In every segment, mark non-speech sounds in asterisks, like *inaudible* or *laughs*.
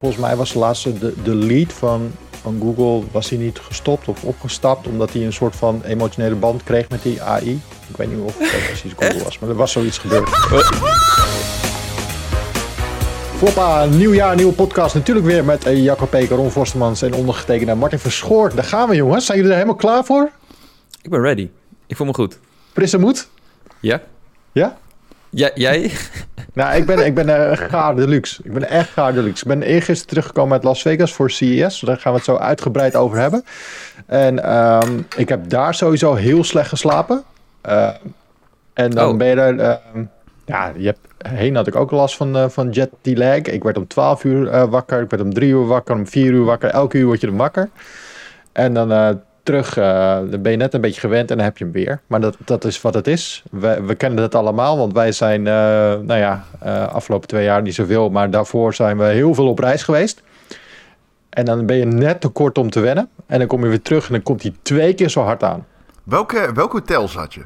Volgens mij was de laatste de, de lead van, van Google, was hij niet gestopt of opgestapt omdat hij een soort van emotionele band kreeg met die AI. Ik weet niet of dat precies Google was, maar er was zoiets gebeurd. Foppa, nieuw jaar, nieuwe podcast. Natuurlijk weer met Jacob Peker, Ron Forstemans en ondergetekende Martin Verschoort. Daar gaan we jongens. Zijn jullie er helemaal klaar voor? Ik ben ready. Ik voel me goed. Frisse moed? Ja. Ja? Ja, jij? Nou, ik ben, ik ben uh, gaar deluxe. Ik ben echt gaar deluxe. Ik ben eergisteren teruggekomen uit Las Vegas voor CES. Daar gaan we het zo uitgebreid over hebben. En um, ik heb daar sowieso heel slecht geslapen. Uh, en dan Oh. ben je er... ehm, ja, je hebt, heen had ik ook last van, uh, van jet lag. Ik werd om 12 uur wakker. Ik werd om 3 uur wakker. Om 4 uur wakker. Elke uur word je er wakker. En dan terug, uh, dan ben je net een beetje gewend en dan heb je hem weer. Maar dat, dat is wat het is. We, we kennen het allemaal, want wij zijn, uh, nou ja, uh, afgelopen twee jaar niet zoveel, maar daarvoor zijn we heel veel op reis geweest. En dan ben je net te kort om te wennen. En dan kom je weer terug en dan komt hij twee keer zo hard aan. Welke, welke hotel zat je?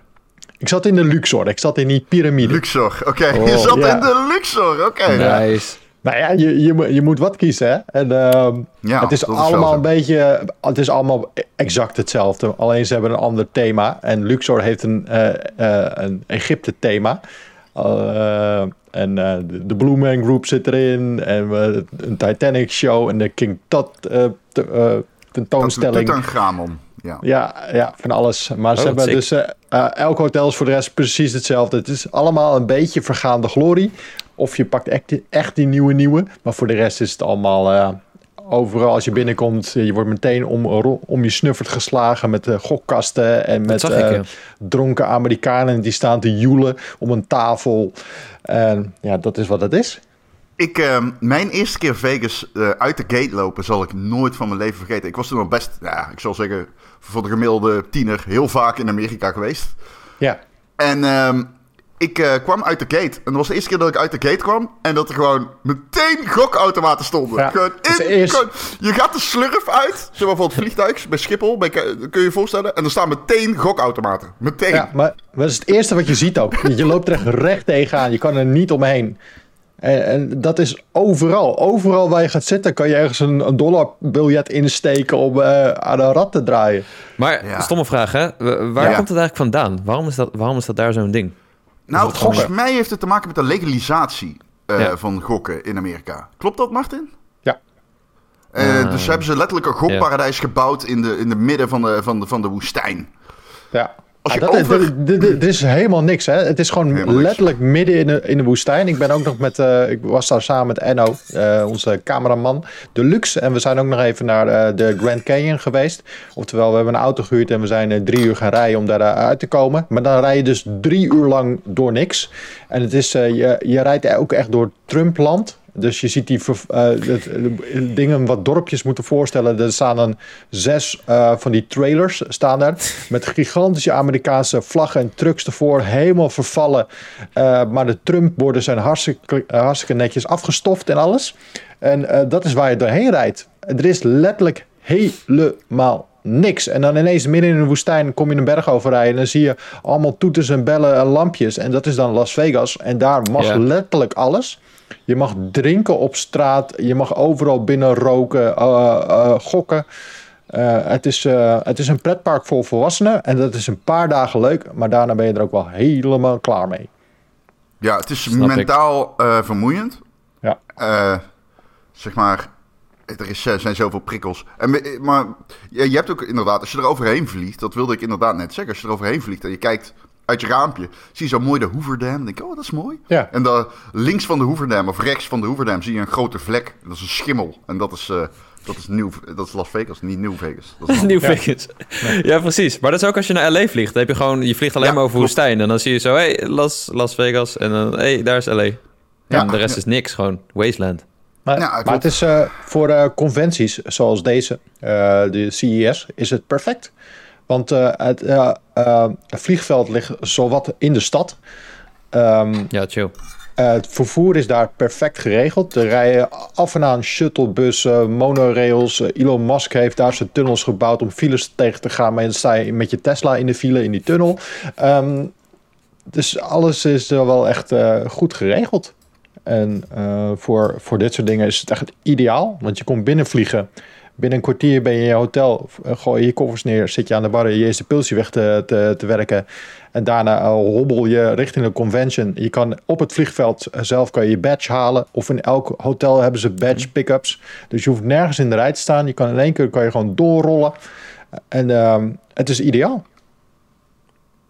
Ik zat in de Luxor, ik zat in die piramide. Luxor, oké. *laughs* Okay. Oh, je zat ja. in de Luxor, oké. Okay. Nice. Nou ja, je, je, je moet wat kiezen, hè? En, uh, ja, het is allemaal is een beetje, het is allemaal exact hetzelfde. Alleen ze hebben een ander thema. En Luxor heeft een, uh, uh, een Egypte-thema. Uh, en de, de Blue Man Group zit erin. En een Titanic show. En de King Tut te, tentoonstelling. Tutankhamon. Ja. Ja, ja, van alles. Maar oh, ze hebben sick. dus uh, elk hotel is voor de rest precies hetzelfde. Het is allemaal een beetje vergaande glorie. Of je pakt echt, echt die nieuwe nieuwe. Maar voor de rest is het allemaal uh, overal als je binnenkomt. Je wordt meteen om, om je snuffert geslagen met uh, gokkasten. En met ik, ja. dronken Amerikanen die staan te joelen om een tafel. En ja, dat is wat het is. Ik, uh, mijn eerste keer Vegas uh, uit de gate lopen zal ik nooit van mijn leven vergeten. Ik was toen al best, ja, ik zal zeggen, voor de gemiddelde tiener heel vaak in Amerika geweest. Ja. En uh, ik uh, kwam uit de gate. En dat was de eerste keer dat ik uit de gate kwam. En dat er gewoon meteen gokautomaten stonden. Ja, gewoon in, eerst... gewoon, je gaat de slurf uit. Zeg maar voor het vliegtuig bij Schiphol. Bij, kun je je voorstellen. En er staan meteen gokautomaten. Meteen. Ja, maar dat is het eerste wat je ziet ook. Je loopt er echt recht tegenaan. Je kan er niet omheen. En, en, dat is overal. Overal waar je gaat zitten, kan je ergens een, een dollarbiljet insteken om uh, aan een rat te draaien. Maar, ja. stomme vraag, hè? Waar ja. komt het eigenlijk vandaan? Waarom is dat, waarom is dat daar zo'n ding? Nou, volgens mij heeft het te maken met de legalisatie uh, ja. van gokken in Amerika. Klopt dat, Martin? Ja. Uh, dus hebben ze letterlijk een gokparadijs gebouwd in de, in de midden van de, van de, van de woestijn. Ja. Ah, dat, over... Dit is helemaal niks, hè? Het is gewoon helemaal letterlijk niks. midden in de, in de woestijn. Ik ben ook nog met, uh, ik was daar samen met Enno, uh, onze cameraman, Deluxe. En we zijn ook nog even naar uh, de Grand Canyon geweest. Oftewel, we hebben een auto gehuurd en we zijn drie uur gaan rijden om daar uit te komen. Maar dan rij je dus drie uur lang door niks. En het is, je, je rijdt ook echt door Trumpland. Dus je ziet die uh, dingen wat dorpjes moeten voorstellen. Er staan dan zes uh, van die trailers staan daar. Met gigantische Amerikaanse vlaggen en trucks ervoor. Helemaal vervallen. Uh, maar de Trump-borden zijn hartstikke, hartstikke netjes afgestoft en alles. En dat is waar je doorheen rijdt. Er is letterlijk helemaal niks. En dan ineens midden in de woestijn kom je een berg overrijden. En dan zie je allemaal toeters en bellen en lampjes. En dat is dan Las Vegas. En daar mag ja. letterlijk alles. Je mag drinken op straat. Je mag overal binnen roken, uh, uh, gokken. Uh, het, is, het is een pretpark voor volwassenen. En dat is een paar dagen leuk. Maar daarna ben je er ook wel helemaal klaar mee. Ja, het is Snap mentaal vermoeiend. Ja. zeg maar, er is, zijn zoveel prikkels. En, maar je, je hebt ook inderdaad, als je er overheen vliegt... dat wilde ik inderdaad net zeggen. Als je er overheen vliegt en je kijkt uit je raampje zie je zo mooi de Hoover Dam. Dan denk ik, oh, dat is mooi. Ja. En dan links van de Hoover Dam of rechts van de Hoover Dam zie je een grote vlek. Dat is een schimmel. En dat is, uh, dat is, nieuw, dat is Las Vegas, niet Nieuw Vegas. Dat is *laughs* Nieuw ja. Vegas. Ja. *laughs* ja. precies. Maar dat is ook als je naar LA vliegt. Dan heb je gewoon, je vliegt alleen ja, maar over klopt. woestijn. En dan zie je zo, hé, hey, Las, Las Vegas. En dan, hé, hey, daar is LA. En de rest is niks, gewoon wasteland. Maar, maar het is uh, voor uh, conventies zoals deze, de CES, is het perfect. Want het, uh, uh, het, vliegveld ligt zowat in de stad. Um, ja, chill. het vervoer is daar perfect geregeld. Er rijden af en aan shuttlebussen, monorails. Elon Musk heeft daar zijn tunnels gebouwd om files tegen te gaan. Maar dan sta je met je Tesla in de file in die tunnel. Um, dus alles is wel echt goed geregeld. en voor, voor dit soort dingen is het echt ideaal. Want je komt binnenvliegen. Binnen een kwartier ben je in je hotel, gooi je je koffers neer, zit je aan de bar je eerste pilsje weg te, te, te werken. En daarna uh, hobbel je richting de convention. Je kan op het vliegveld zelf kan je, je badge halen. Of in elk hotel hebben ze badge pick-ups. Dus je hoeft nergens in de rij te staan. Je kan in één keer kan je gewoon doorrollen. En uh, het is ideaal.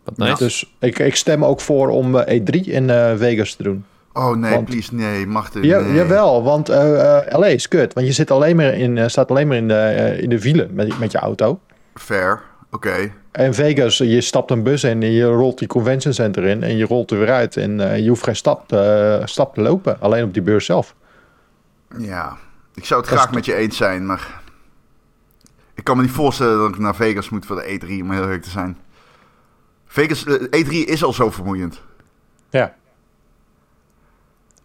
Wat nice. Dus ik, ik stem ook voor om E3 in uh, Vegas te doen. Oh nee, want, please, nee, mag er ja, nee. Jawel, want uh, uh, LA is kut. Want je zit alleen maar in, uh, staat alleen maar in de, in de wielen met, met je auto. Fair, oké. Okay. En Vegas, je stapt een bus in en je rolt die convention center in en je rolt er weer uit. En je hoeft geen stap, stap te lopen, alleen op die beurs zelf. Ja, ik zou het dat graag met je eens zijn, maar ik kan me niet voorstellen dat ik naar Vegas moet voor de E3, om heel eerlijk te zijn. Vegas, E3 is al zo vermoeiend. Ja.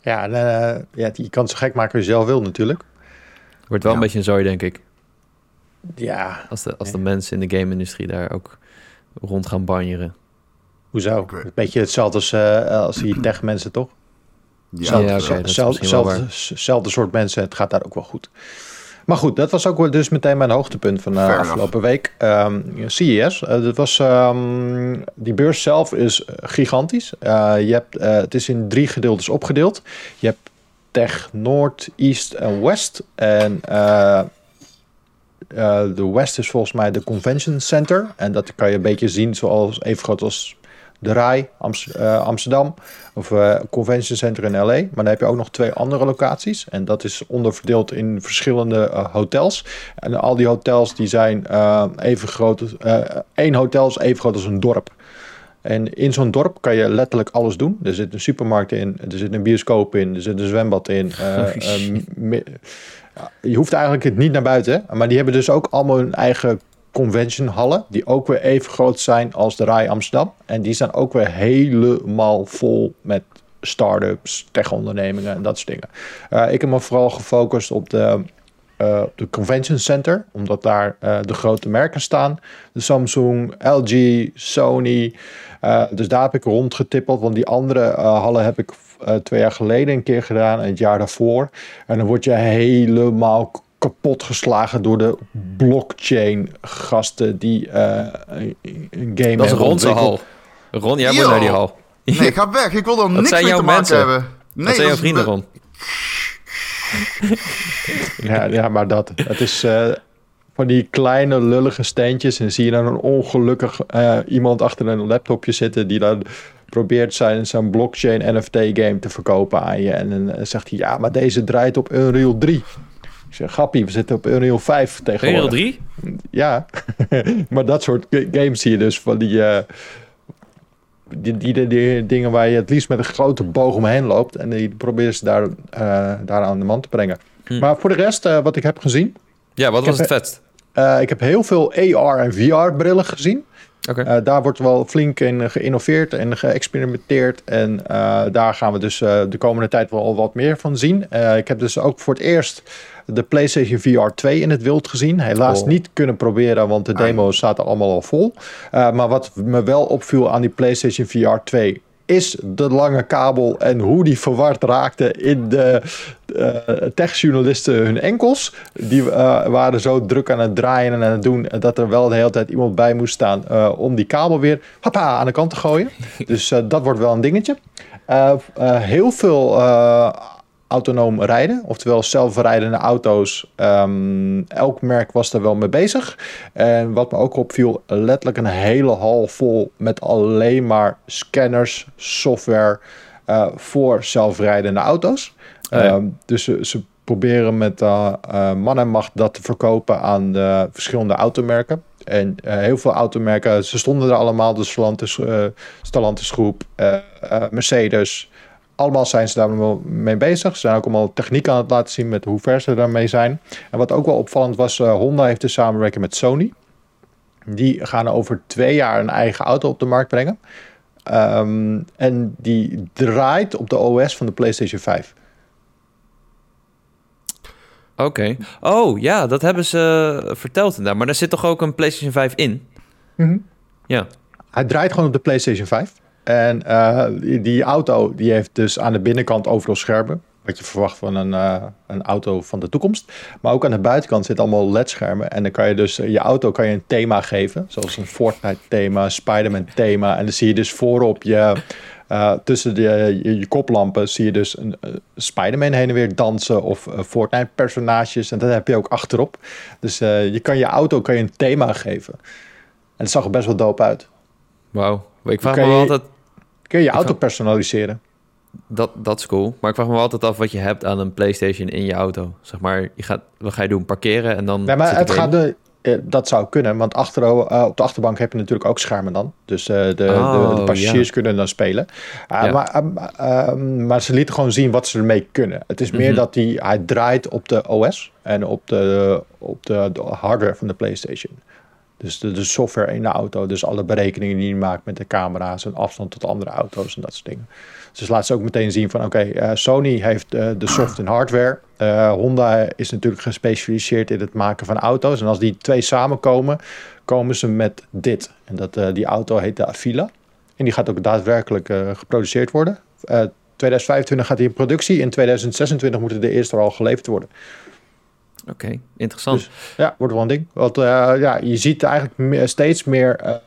Ja, uh, ja, je kan het zo gek maken als je zelf wil natuurlijk. Wordt wel ja. een beetje een zooi, denk ik. Ja. Als de, als de mensen in de game-industrie daar ook rond gaan banjeren. Hoezo? Een beetje hetzelfde als, uh, als die tech-mensen, toch? Ja, ja, okay, zelfde, zelfde, zelfde soort mensen. Het gaat daar ook wel goed. Maar goed, dat was ook dus meteen mijn hoogtepunt van de uh, afgelopen week. Um, CES, uh, dat was, um, die beurs zelf is gigantisch. Uh, je hebt, het is in drie gedeeltes opgedeeld. Je hebt Tech Noord, East en West. En de West is volgens mij de Convention Center. En dat kan je een beetje zien zoals even groot als de RAI, uh, Amsterdam of uh, Convention Center in LA. Maar dan heb je ook nog twee andere locaties. En dat is onderverdeeld in verschillende uh, hotels. En al die hotels die zijn even groot. één hotel is even groot als een dorp. En in zo'n dorp kan je letterlijk alles doen. Er zit een supermarkt in, er zit een bioscoop in, er zit een zwembad in. je hoeft eigenlijk niet naar buiten. Maar die hebben dus ook allemaal hun eigen convention hallen, die ook weer even groot zijn als de RAI Amsterdam. En die zijn ook weer helemaal vol met start-ups, tech-ondernemingen en dat soort dingen. Uh, ik heb me vooral gefocust op de, uh, de convention center, omdat daar uh, de grote merken staan. De Samsung, LG, Sony. dus daar heb ik rondgetippeld, want die andere hallen heb ik twee jaar geleden een keer gedaan en het jaar daarvoor. En dan word je helemaal kapot geslagen door de blockchain gasten die uh, een game Dat is Ron hal. Ron, jij moet naar die hal. Nee, ik ga weg. Ik wil er *laughs* niks mee te maken mensen? hebben. Nee, dat zijn jouw vrienden, Ron. *laughs* ja, ja, maar dat. Het is uh, van die kleine lullige steentjes. En zie je dan een ongelukkig uh, iemand achter een laptopje zitten die dan probeert zijn, zijn blockchain NFT game te verkopen aan je. En dan zegt hij, ja, maar deze draait op Unreal 3. Ik zeg, grappie, we zitten op Unreal 5 tegenwoordig. Unreal 3? Ja, *laughs* maar dat soort games zie je dus van die, uh, die, die, die, dingen waar je het liefst met een grote boog omheen loopt. En die proberen ze daar, uh, daar aan de man te brengen. Hm. Maar voor de rest, uh, wat ik heb gezien. Ja, wat was het vetst? ik heb heel veel AR en VR brillen gezien. Okay. Uh, daar wordt wel flink in geïnnoveerd en geëxperimenteerd. En uh, daar gaan we dus uh, de komende tijd wel wat meer van zien. ik heb dus ook voor het eerst de PlayStation VR 2 in het wild gezien. Helaas oh. niet kunnen proberen, want de demo's zaten allemaal al vol. maar wat me wel opviel aan die PlayStation VR 2 is de lange kabel en hoe die verward raakte in de uh, techjournalisten hun enkels. Die uh, waren zo druk aan het draaien en aan het doen dat er wel de hele tijd iemand bij moest staan uh, om die kabel weer aan de kant te gooien. *laughs* dus dat wordt wel een dingetje. heel veel autonoom rijden, oftewel zelfrijdende auto's. Um, elk merk was daar wel mee bezig. En wat me ook opviel, letterlijk een hele hal vol met alleen maar scanners, software uh, voor zelfrijdende auto's. Oh ja. um, dus ze, ze, proberen met uh, uh, man en macht dat te verkopen aan de verschillende automerken. En heel veel automerken, ze stonden er allemaal, de Stellantis, Stellantis groep, Mercedes, allemaal zijn ze daar mee bezig. Ze zijn ook allemaal techniek aan het laten zien met hoe ver ze daarmee zijn. En wat ook wel opvallend was, uh, Honda heeft dus samenwerking met Sony. Die gaan over twee jaar een eigen auto op de markt brengen. Um, en die draait op de OS van de PlayStation 5. Oké. Okay. Oh ja, dat hebben ze verteld inderdaad. Maar daar zit toch ook een PlayStation 5 in? Mm -hmm. Ja. Hij draait gewoon op de PlayStation 5. En die, die, auto die heeft dus aan de binnenkant overal schermen. Wat je verwacht van een, een auto van de toekomst. Maar ook aan de buitenkant zitten allemaal LED-schermen. En dan kan je dus je auto kan je een thema geven. Zoals een Fortnite-thema, Spider-Man-thema. En dan zie je dus voorop je uh, tussen de, je, koplampen zie je dus een uh, Spider-Man heen en weer dansen of uh, Fortnite-personages. En dat heb je ook achterop. Dus je kan je auto kan je een thema geven. En het zag er best wel dope uit. Wauw. Ik vraag me je, altijd... Kun je je auto personaliseren? Dat, dat is cool. Maar ik vraag me altijd af wat je hebt aan een PlayStation in je auto. Zeg maar, je gaat, wat ga je doen? Parkeren en dan. Nee, maar het gaat de, eh, dat zou kunnen, want achter, uh, op de achterbank heb je natuurlijk ook schermen dan. Dus uh, de, de, de, oh, passagiers kunnen dan spelen. Ja. Maar, ehm, maar ze lieten gewoon zien wat ze ermee kunnen. Het is meer mhm. dat die, hij draait op de OS en op de, op de, de hardware van de PlayStation. Dus de, de, software in de auto, dus alle berekeningen die je maakt met de camera's en afstand tot andere auto's en dat soort dingen. Dus laat ze ook meteen zien van oké, okay, Sony heeft de soft en hardware. Uh, Honda is natuurlijk gespecialiseerd in het maken van auto's. En als die twee samenkomen, komen ze met dit. En dat, die auto heet de Avila. En die gaat ook daadwerkelijk geproduceerd worden. 2025 gaat die in productie. In 2026 moeten de eerste al geleverd worden. Oké, interessant. Dus, ja, wordt wel een ding. Want ja, je ziet eigenlijk steeds meer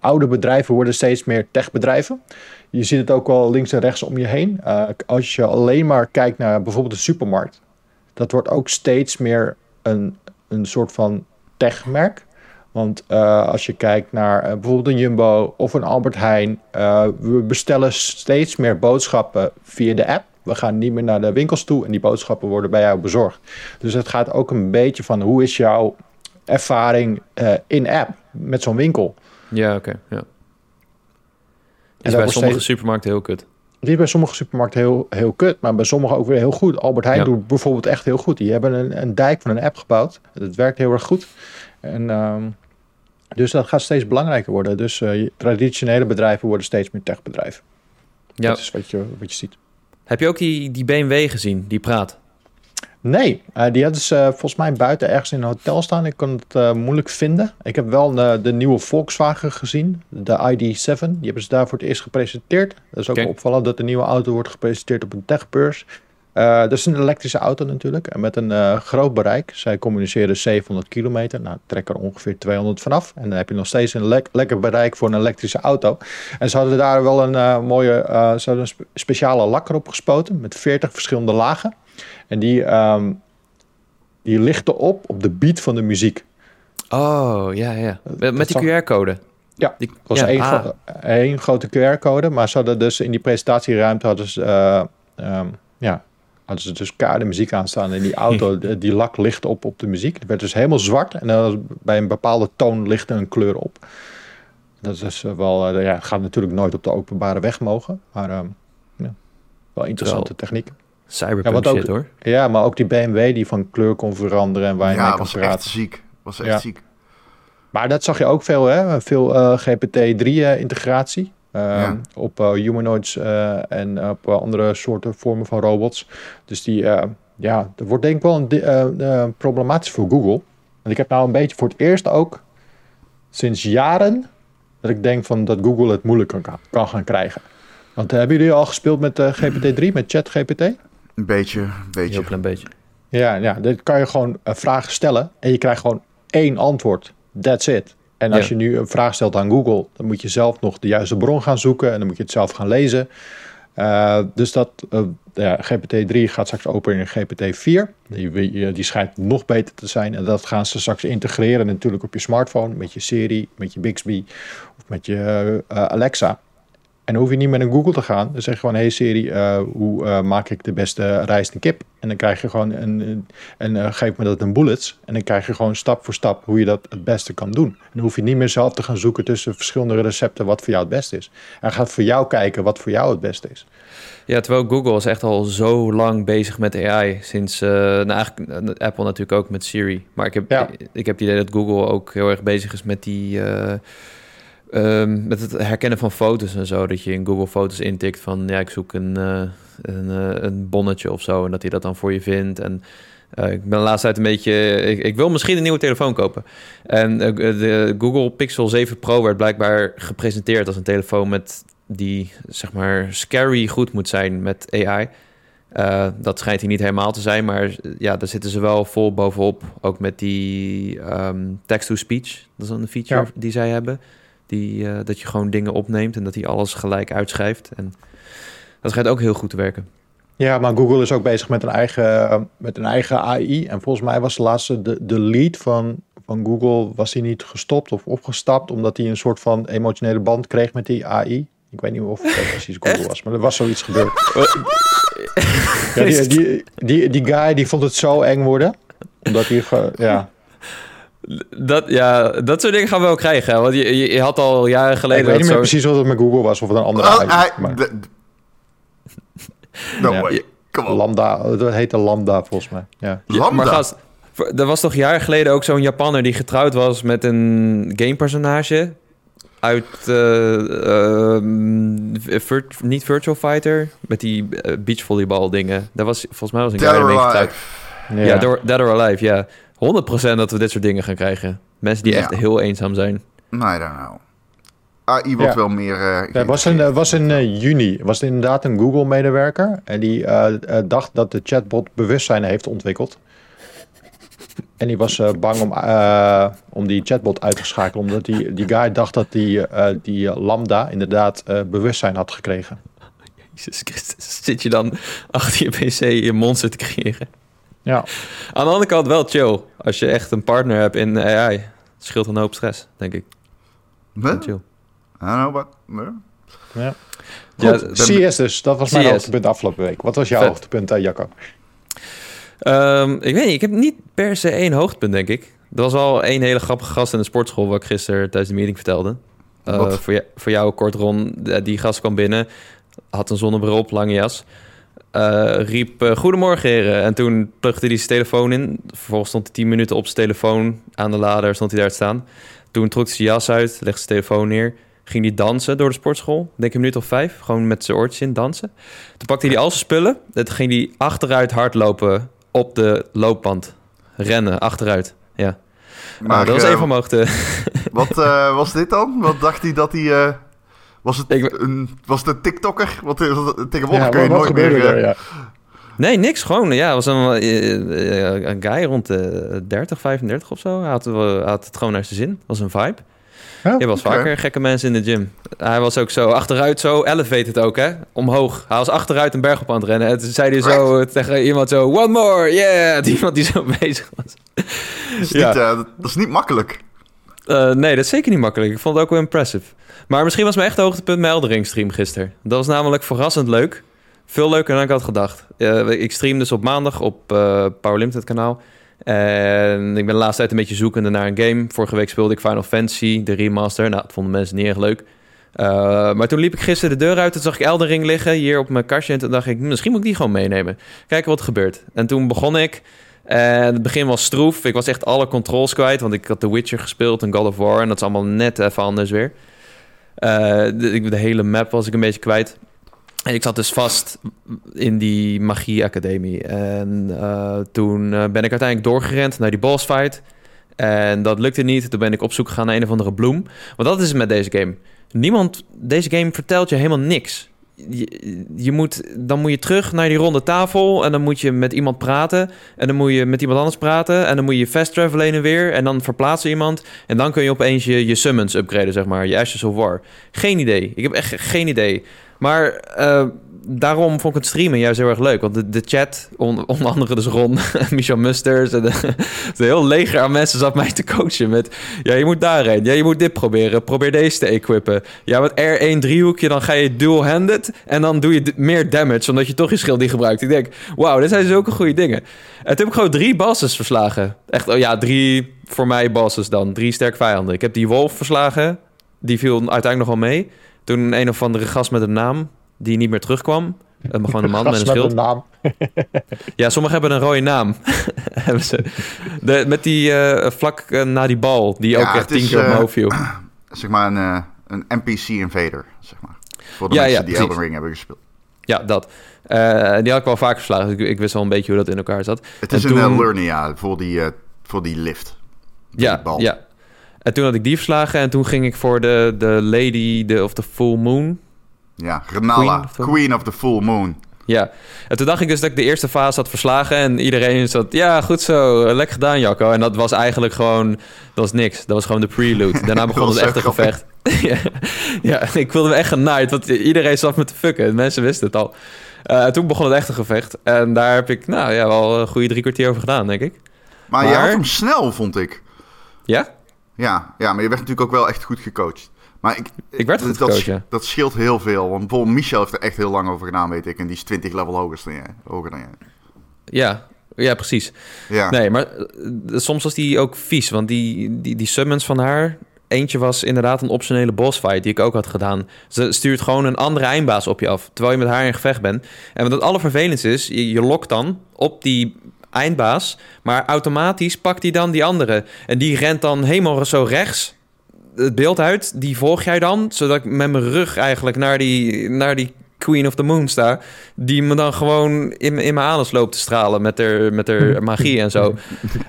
oude bedrijven worden steeds meer techbedrijven. Je ziet het ook wel links en rechts om je heen. Als je alleen maar kijkt naar bijvoorbeeld de supermarkt, dat wordt ook steeds meer een, een soort van techmerk. Want als je kijkt naar bijvoorbeeld een Jumbo of een Albert Heijn, we bestellen steeds meer boodschappen via de app. We gaan niet meer naar de winkels toe en die boodschappen worden bij jou bezorgd. Dus het gaat ook een beetje van hoe is jouw ervaring in app met zo'n winkel. Ja, oké. ja is bij sommige supermarkten heel kut. Die is bij sommige supermarkten heel, heel kut, maar bij sommige ook weer heel goed. Albert Heijn doet bijvoorbeeld echt heel goed. Die hebben een, een dijk van een app gebouwd. Dat werkt heel erg goed. En, um, dus dat gaat steeds belangrijker worden. Dus uh, traditionele bedrijven worden steeds meer techbedrijven. Ja. Dat is wat je, wat je ziet. Heb je ook die, die BMW gezien, die praat? Nee, uh, die hadden ze uh, volgens mij buiten ergens in een hotel staan. Ik kon het uh, moeilijk vinden. Ik heb wel de nieuwe Volkswagen gezien, de ID7. Die hebben ze daar voor het eerst gepresenteerd. Dat is ook okay. opvallend dat de nieuwe auto wordt gepresenteerd op een techbeurs. Dat is een elektrische auto natuurlijk en met een groot bereik. Zij communiceren 700 kilometer, nou trek er ongeveer 200 vanaf. En dan heb je nog steeds een le lekker bereik voor een elektrische auto. En ze hadden daar wel een mooie, ze hadden een spe speciale lak erop gespoten met 40 verschillende lagen. En die, um, die lichten op op de beat van de muziek. Oh, ja, ja. Met, die QR-code. Ja, die, was ja, één, ah. één grote QR-code. Maar ze hadden dus in die presentatieruimte hadden ze, uh, um, ja, hadden ze dus kade muziek aanstaan. En die auto, *laughs* die lak licht op op de muziek. Het werd dus helemaal zwart. En dan bij een bepaalde toon lichtte een kleur op. Dat is wel, uh, ja, gaat natuurlijk nooit op de openbare weg mogen. Maar um, ja, wel interessante techniek. Cyberpunk ja, shit hoor. Ja, maar ook die BMW die van kleur kon veranderen en waar je ja, mee praten. Ja, was echt ziek. Was echt ziek. Maar dat zag je ook veel, hè? Veel uh, GPT-3-integratie. Uh, ja. Op uh, humanoids uh, en op andere soorten vormen van robots. Dus die, ja, dat wordt denk ik wel een problematisch voor Google. En ik heb nou een beetje voor het eerst ook sinds jaren dat ik denk van dat Google het moeilijk kan, kan gaan krijgen. Want hebben jullie al gespeeld met GPT-3, met ChatGPT? Een beetje, een beetje. Heel klein beetje. Ja, ja, dan kan je gewoon een vraag stellen en je krijgt gewoon één antwoord. That's it. En als je nu een vraag stelt aan Google, dan moet je zelf nog de juiste bron gaan zoeken en dan moet je het zelf gaan lezen. Uh, dus dat uh, ja, GPT-3 gaat straks open in GPT-4. Die, die schijnt nog beter te zijn. En dat gaan ze straks integreren natuurlijk op je smartphone met je Siri, met je Bixby of met je uh, Alexa. En dan hoef je niet met een Google te gaan. Dan zeg je gewoon, hey Siri, uh, hoe uh, maak ik de beste rijst en kip? En dan krijg je gewoon, een, en uh, geef me dat een bullets. En dan krijg je gewoon stap voor stap hoe je dat het beste kan doen. En dan hoef je niet meer zelf te gaan zoeken tussen verschillende recepten wat voor jou het beste is. Hij gaat voor jou kijken wat voor jou het beste is. Ja, terwijl Google is echt al zo lang bezig met AI. Sinds, nou eigenlijk Apple natuurlijk ook met Siri. Maar ik heb, ja. ik heb het idee dat Google ook heel erg bezig is met die Um, met het herkennen van foto's en zo. Dat je in Google Foto's intikt van ja, ik zoek een, uh, een, uh, een, bonnetje of zo. En dat hij dat dan voor je vindt. En uh, ik ben de laatste tijd een beetje. Ik, ik, wil misschien een nieuwe telefoon kopen. En de Google Pixel 7 Pro werd blijkbaar gepresenteerd als een telefoon met die zeg maar scary goed moet zijn met AI. Dat schijnt hij niet helemaal te zijn, maar ja, daar zitten ze wel vol bovenop. Ook met die um, text-to-speech. Dat is een feature die zij hebben. Die, uh, dat je gewoon dingen opneemt en dat hij alles gelijk uitschrijft. En dat schijnt ook heel goed te werken. Ja, maar Google is ook bezig met een eigen, met een eigen AI. En volgens mij was de laatste, de, de lead van, van Google, was hij niet gestopt of opgestapt, omdat hij een soort van emotionele band kreeg met die AI. Ik weet niet of het precies Google was, maar er was zoiets gebeurd. *laughs* ja, die, die, die, die guy die vond het zo eng worden, omdat hij, ja... Dat, ja, dat soort dingen gaan we wel krijgen. Want je, je, had al jaren geleden. Ik weet niet meer precies wat het met Google was of het een andere. Oh, AI, maar... No ja. way. Lambda, dat heette Lambda volgens mij. Ja. Lambda? maar gast, er was toch jaren geleden ook zo'n Japanner die getrouwd was met een gamepersonage uit uh, niet Virtual Fighter, met die uh, beachvolleybal dingen. Dat was volgens mij was een guy mee getrouwd. Ja, ja door, Dead or Alive, ja. 100% dat we dit soort dingen gaan krijgen. Mensen die echt heel eenzaam zijn. I don't know. AI wordt wel meer... Uh, ja, was in, was in uh, juni. Was het inderdaad een Google-medewerker. En die uh, dacht dat de chatbot bewustzijn heeft ontwikkeld. En die was bang om, om die chatbot uit te schakelen. Omdat die, die guy dacht dat die, die Lambda inderdaad bewustzijn had gekregen. Jezus Christus. Zit je dan achter je pc je monster te creëren? Ja. Aan de andere kant wel chill. Als je echt een partner hebt in AI. scheelt een hoop stress, denk ik. Chill. I don't know, but... Ja. Goed, ja, CS dus. Dat was mijn hoogtepunt afgelopen week. Wat was jouw hoogtepunt, uh, Jacco? Um, ik weet niet. Ik heb niet per se één hoogtepunt, denk ik. Er was al één hele grappige gast in de sportschool... wat ik gisteren tijdens de meeting vertelde. Uh, voor, jou, voor jou kort, Ron. Die gast kwam binnen. Had een zonnebril op, lange jas. Uh, riep uh, goedemorgen heren. En toen plugde hij zijn telefoon in. Vervolgens stond hij tien minuten op zijn telefoon aan de lader. Stond hij daar te staan. Toen trok hij zijn jas uit, legde zijn telefoon neer ging hij dansen door de sportschool. Denk een minuut of vijf. Gewoon met zijn oortjes in dansen. Toen pakte hij al zijn spullen. Toen ging hij achteruit hardlopen op de loopband. Rennen, achteruit. Ja. Maar, nou, dat was uh, een van mijn Wat uh, was dit dan? Wat dacht hij dat hij... Was, het Ik, een, was het een TikToker? Wat, tegenwoordig ja, kun je nooit meer... Er, ja. Nee, niks. Gewoon, ja, was een, een guy rond de 30, 35 of zo. Hij had, had het gewoon naar zijn zin. was een vibe. Ja, je was vaker gekke mensen in de gym. Hij was ook zo achteruit, zo elevated ook, hè? Omhoog. Hij was achteruit een berg op aan het rennen. En toen zei hij zo tegen iemand zo... One more, yeah! *laughs* Iemand die zo bezig was. Dat is, ja. niet, uh, dat is niet makkelijk. Uh, nee, dat is zeker niet makkelijk. Ik vond het ook wel impressive. Maar misschien was mijn echt hoogtepunt mijn Eldering stream gisteren. Dat was namelijk verrassend leuk. Veel leuker dan ik had gedacht. Uh, ik stream dus op maandag op uh, Power Limited kanaal. En ik ben de laatste tijd een beetje zoekende naar een game. Vorige week speelde ik Final Fantasy, de remaster. Nou, dat vonden mensen niet erg leuk. Maar toen liep ik gisteren de deur uit. Toen zag ik Elden Ring liggen hier op mijn kastje. En toen dacht ik, misschien moet ik die gewoon meenemen. Kijken wat er gebeurt. En toen begon ik. En het begin was stroef. Ik was echt alle controls kwijt. Want ik had The Witcher gespeeld en God of War. En dat is allemaal net even anders weer. Uh, de, de, hele map was ik een beetje kwijt. En ik zat dus vast in die magie-academie. En uh, toen uh, ben ik uiteindelijk doorgerend naar die boss fight. En dat lukte niet. Toen ben ik op zoek gegaan naar een of andere bloem. Want dat is het met deze game. Niemand, deze game vertelt je helemaal niks. Je, moet, dan moet je terug naar die ronde tafel. En dan moet je met iemand praten. En dan moet je met iemand anders praten. En dan moet je fast travelen en weer. En dan verplaatsen iemand. En dan kun je opeens je, je summons upgraden, zeg maar. Je Ashes of War. Geen idee. Ik heb echt geen idee. Maar uh, daarom vond ik het streamen juist heel erg leuk. Want de, de chat, on, *laughs* onder andere dus Ron, *laughs* Michel Musters... en *laughs* heel leger aan mensen zat mij te coachen met... ja, je moet daarheen. Ja, je moet dit proberen. Probeer deze te equippen. Ja, met R1 driehoekje, dan ga je dual-handed... en dan doe je meer damage, omdat je toch je schild niet gebruikt. Ik denk, wauw, dit zijn zulke goede dingen. En toen heb ik gewoon drie bosses verslagen. Echt, oh ja, drie voor mij bosses dan. Drie sterk vijanden. Ik heb die wolf verslagen. Die viel uiteindelijk nog wel mee... Toen een of andere gast met een naam die niet meer terugkwam. Uh, maar gewoon een man *laughs* met een schild. Met een naam. ja, sommigen hebben een rode naam. *laughs* hebben ze. De, met die uh, vlak uh, na die bal, die ook echt tien keer op mijn hoofd viel. *clears throat* Zeg maar een, een NPC invader, zeg maar. Voor de ja, mensen ja, die Elden Ring hebben gespeeld. Ja, dat. die had ik wel vaak verslagen. Ik, ik, wist wel een beetje hoe dat in elkaar zat. Het is een toen... Lernia voor die, voor die lift. ja, ja. En toen had ik die verslagen en toen ging ik voor de, de Lady de, of de Full Moon. Ja, Renala, Queen of, the Full Moon. Ja, en toen dacht ik dus dat ik de eerste fase had verslagen en iedereen zat, ja, goed zo, lekker gedaan Jacco. En dat was eigenlijk gewoon, dat was niks. Dat was gewoon de prelude. *laughs* Daarna begon het echte gevecht. *laughs* ja, ja, ik wilde me echt genaaid, want iedereen zat me te fucken. Mensen wisten het al. Uh, toen begon het echte gevecht. En daar heb ik, nou ja, wel een goede drie kwartier over gedaan, denk ik. Maar, maar... je had hem snel, vond ik. Ja? Ja, ja, maar je werd natuurlijk ook wel echt goed gecoacht. Maar ik, ik werd goed dat, dat scheelt heel veel. Want bijvoorbeeld Michel heeft er echt heel lang over gedaan, weet ik. En die is 20 level hoger dan jij. Hoger dan jij. Ja, ja, precies. Ja. Nee, maar eh, soms was die ook vies. Want die, die, die summons van haar... Eentje was inderdaad een optionele bossfight die ik ook had gedaan. Ze stuurt gewoon een andere eindbaas op je af, terwijl je met haar in gevecht bent. En wat het allervervelendste is, je, je lokt dan op die eindbaas, maar automatisch pakt hij dan die andere. En die rent dan helemaal zo rechts het beeld uit. Die volg jij dan, zodat ik met mijn rug eigenlijk naar die, naar die Queen of the Moon sta. Die me dan gewoon in, in mijn anus loopt te stralen met haar, met haar *laughs* magie en zo.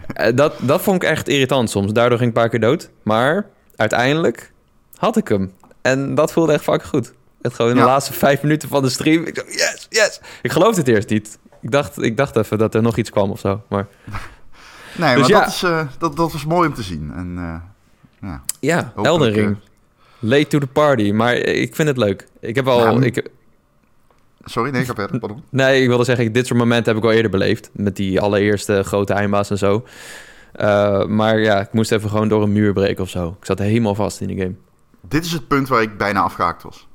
Eh, dat, dat vond ik echt irritant soms. Daardoor ging ik een paar keer dood. Maar uiteindelijk had ik hem. En dat voelde echt fucking goed. Het gewoon in de laatste vijf minuten van de stream. Ik dacht, yes, yes. Ik geloofde het eerst niet. Ik dacht, ik dacht even dat er nog iets kwam of zo. Maar... Nee, dus maar dat, is, uh, dat, dat was mooi om te zien. En, uh, ja, ja Elden Ring. Late to the party. Maar ik vind het leuk. Ik heb al... Nou, ik, Sorry, nee, ik heb verder. *laughs* Pardon. nee, ik wilde zeggen, dit soort momenten heb ik al eerder beleefd. Met die allereerste grote eindbaas en zo. Uh, maar ja, ik moest even gewoon door een muur breken of zo. Ik zat helemaal vast in de game. Dit is het punt waar ik bijna afgehaakt was.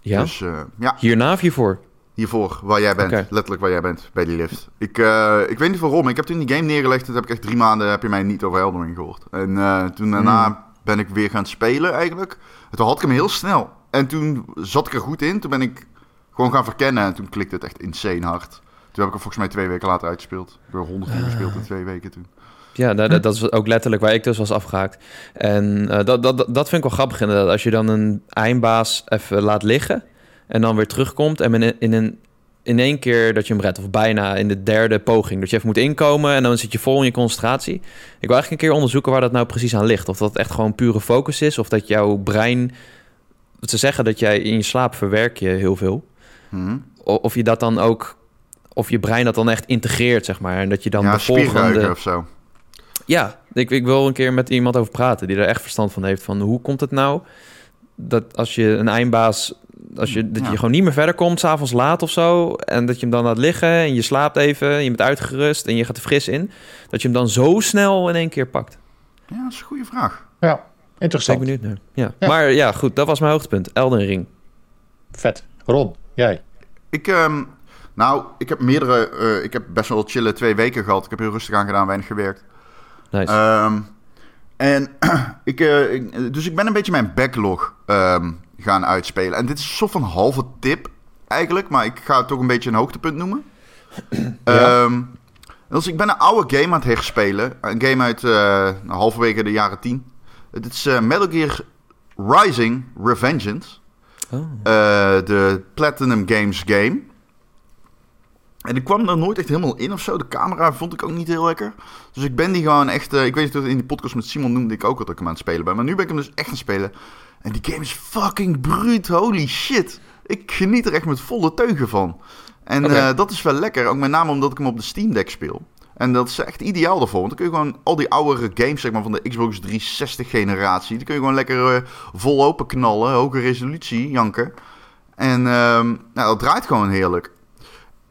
Ja? Dus, uh, ja. Hierna of hiervoor? Hiervoor, waar jij bent. Letterlijk waar jij bent, bij die lift. Ik, uh, ik weet niet waarom. Ik heb toen die game neergelegd. Toen heb ik echt drie maanden heb je mij niet over Elden Ring gehoord. En uh, toen daarna hmm. ben ik weer gaan spelen eigenlijk. En toen had ik hem heel snel. En toen zat ik er goed in. Toen ben ik gewoon gaan verkennen. En toen klikte het echt insane hard. Toen heb ik er volgens mij twee weken later uitgespeeld. Ik heb 100 uur gespeeld in twee weken toen. Ja, dat, dat is ook letterlijk waar ik dus was afgehaakt. En uh, dat, dat, dat vind ik wel grappig inderdaad. Als je dan een eindbaas even laat liggen en dan weer terugkomt en in, in een in één keer dat je hem redt. Of bijna in de derde poging. Dat je even moet inkomen en dan zit je vol in je concentratie. Ik wil eigenlijk een keer onderzoeken waar dat nou precies aan ligt. Of dat echt gewoon pure focus is. Of dat jouw brein... Ze zeggen dat jij in je slaap verwerk je heel veel. Hmm. Of je dat dan ook... Of je brein dat dan echt integreert, zeg maar. En dat je dan ja, de volgende... of zo. Ja, ik, ik wil een keer met iemand over praten... die er echt verstand van heeft. Van hoe komt het nou dat als je een eindbaas als je, dat je gewoon niet meer verder komt, s'avonds laat of zo. En dat je hem dan laat liggen en je slaapt even. En je bent uitgerust en je gaat er fris in. Dat je hem dan zo snel in één keer pakt. Ja, dat is een goede vraag. Ja, interessant. Ben benieuwd Ja. Maar ja, goed, dat was mijn hoogtepunt. Elden Ring. Vet. Ron, jij? Ik, um, nou, ik heb meerdere... Uh, ik heb best wel chille twee weken gehad. Ik heb heel rustig aan gedaan, weinig gewerkt. Nice. Um, en *clears throat* ik, uh, ik, dus ik ben een beetje mijn backlog um, gaan uitspelen. En dit is soort van halve tip eigenlijk, maar ik ga het toch een beetje een hoogtepunt noemen. *clears throat* Ja. Um, dus ik ben een oude game aan het herspelen. Een game uit uh, halverwege de jaren 10. Het is uh, Metal Gear Rising Revengeance. Oh. Uh, de Platinum Games game. En ik kwam er nooit echt helemaal in of zo. De camera vond ik ook niet heel lekker. Dus ik ben die gewoon echt... ik weet niet, in die podcast met Simon noemde ik ook dat ik hem aan het spelen ben. Maar nu ben ik hem dus echt aan het spelen. En die game is fucking bruut. Holy shit. Ik geniet er echt met volle teugen van. En okay. uh, dat is wel lekker. Ook met name omdat ik hem op de Steam Deck speel. En dat is echt ideaal daarvoor. Want dan kun je gewoon al die oudere games zeg maar, van de Xbox 360 generatie... die kun je gewoon lekker uh, vol open knallen. Hoge resolutie, janken. En uh, nou, dat draait gewoon heerlijk.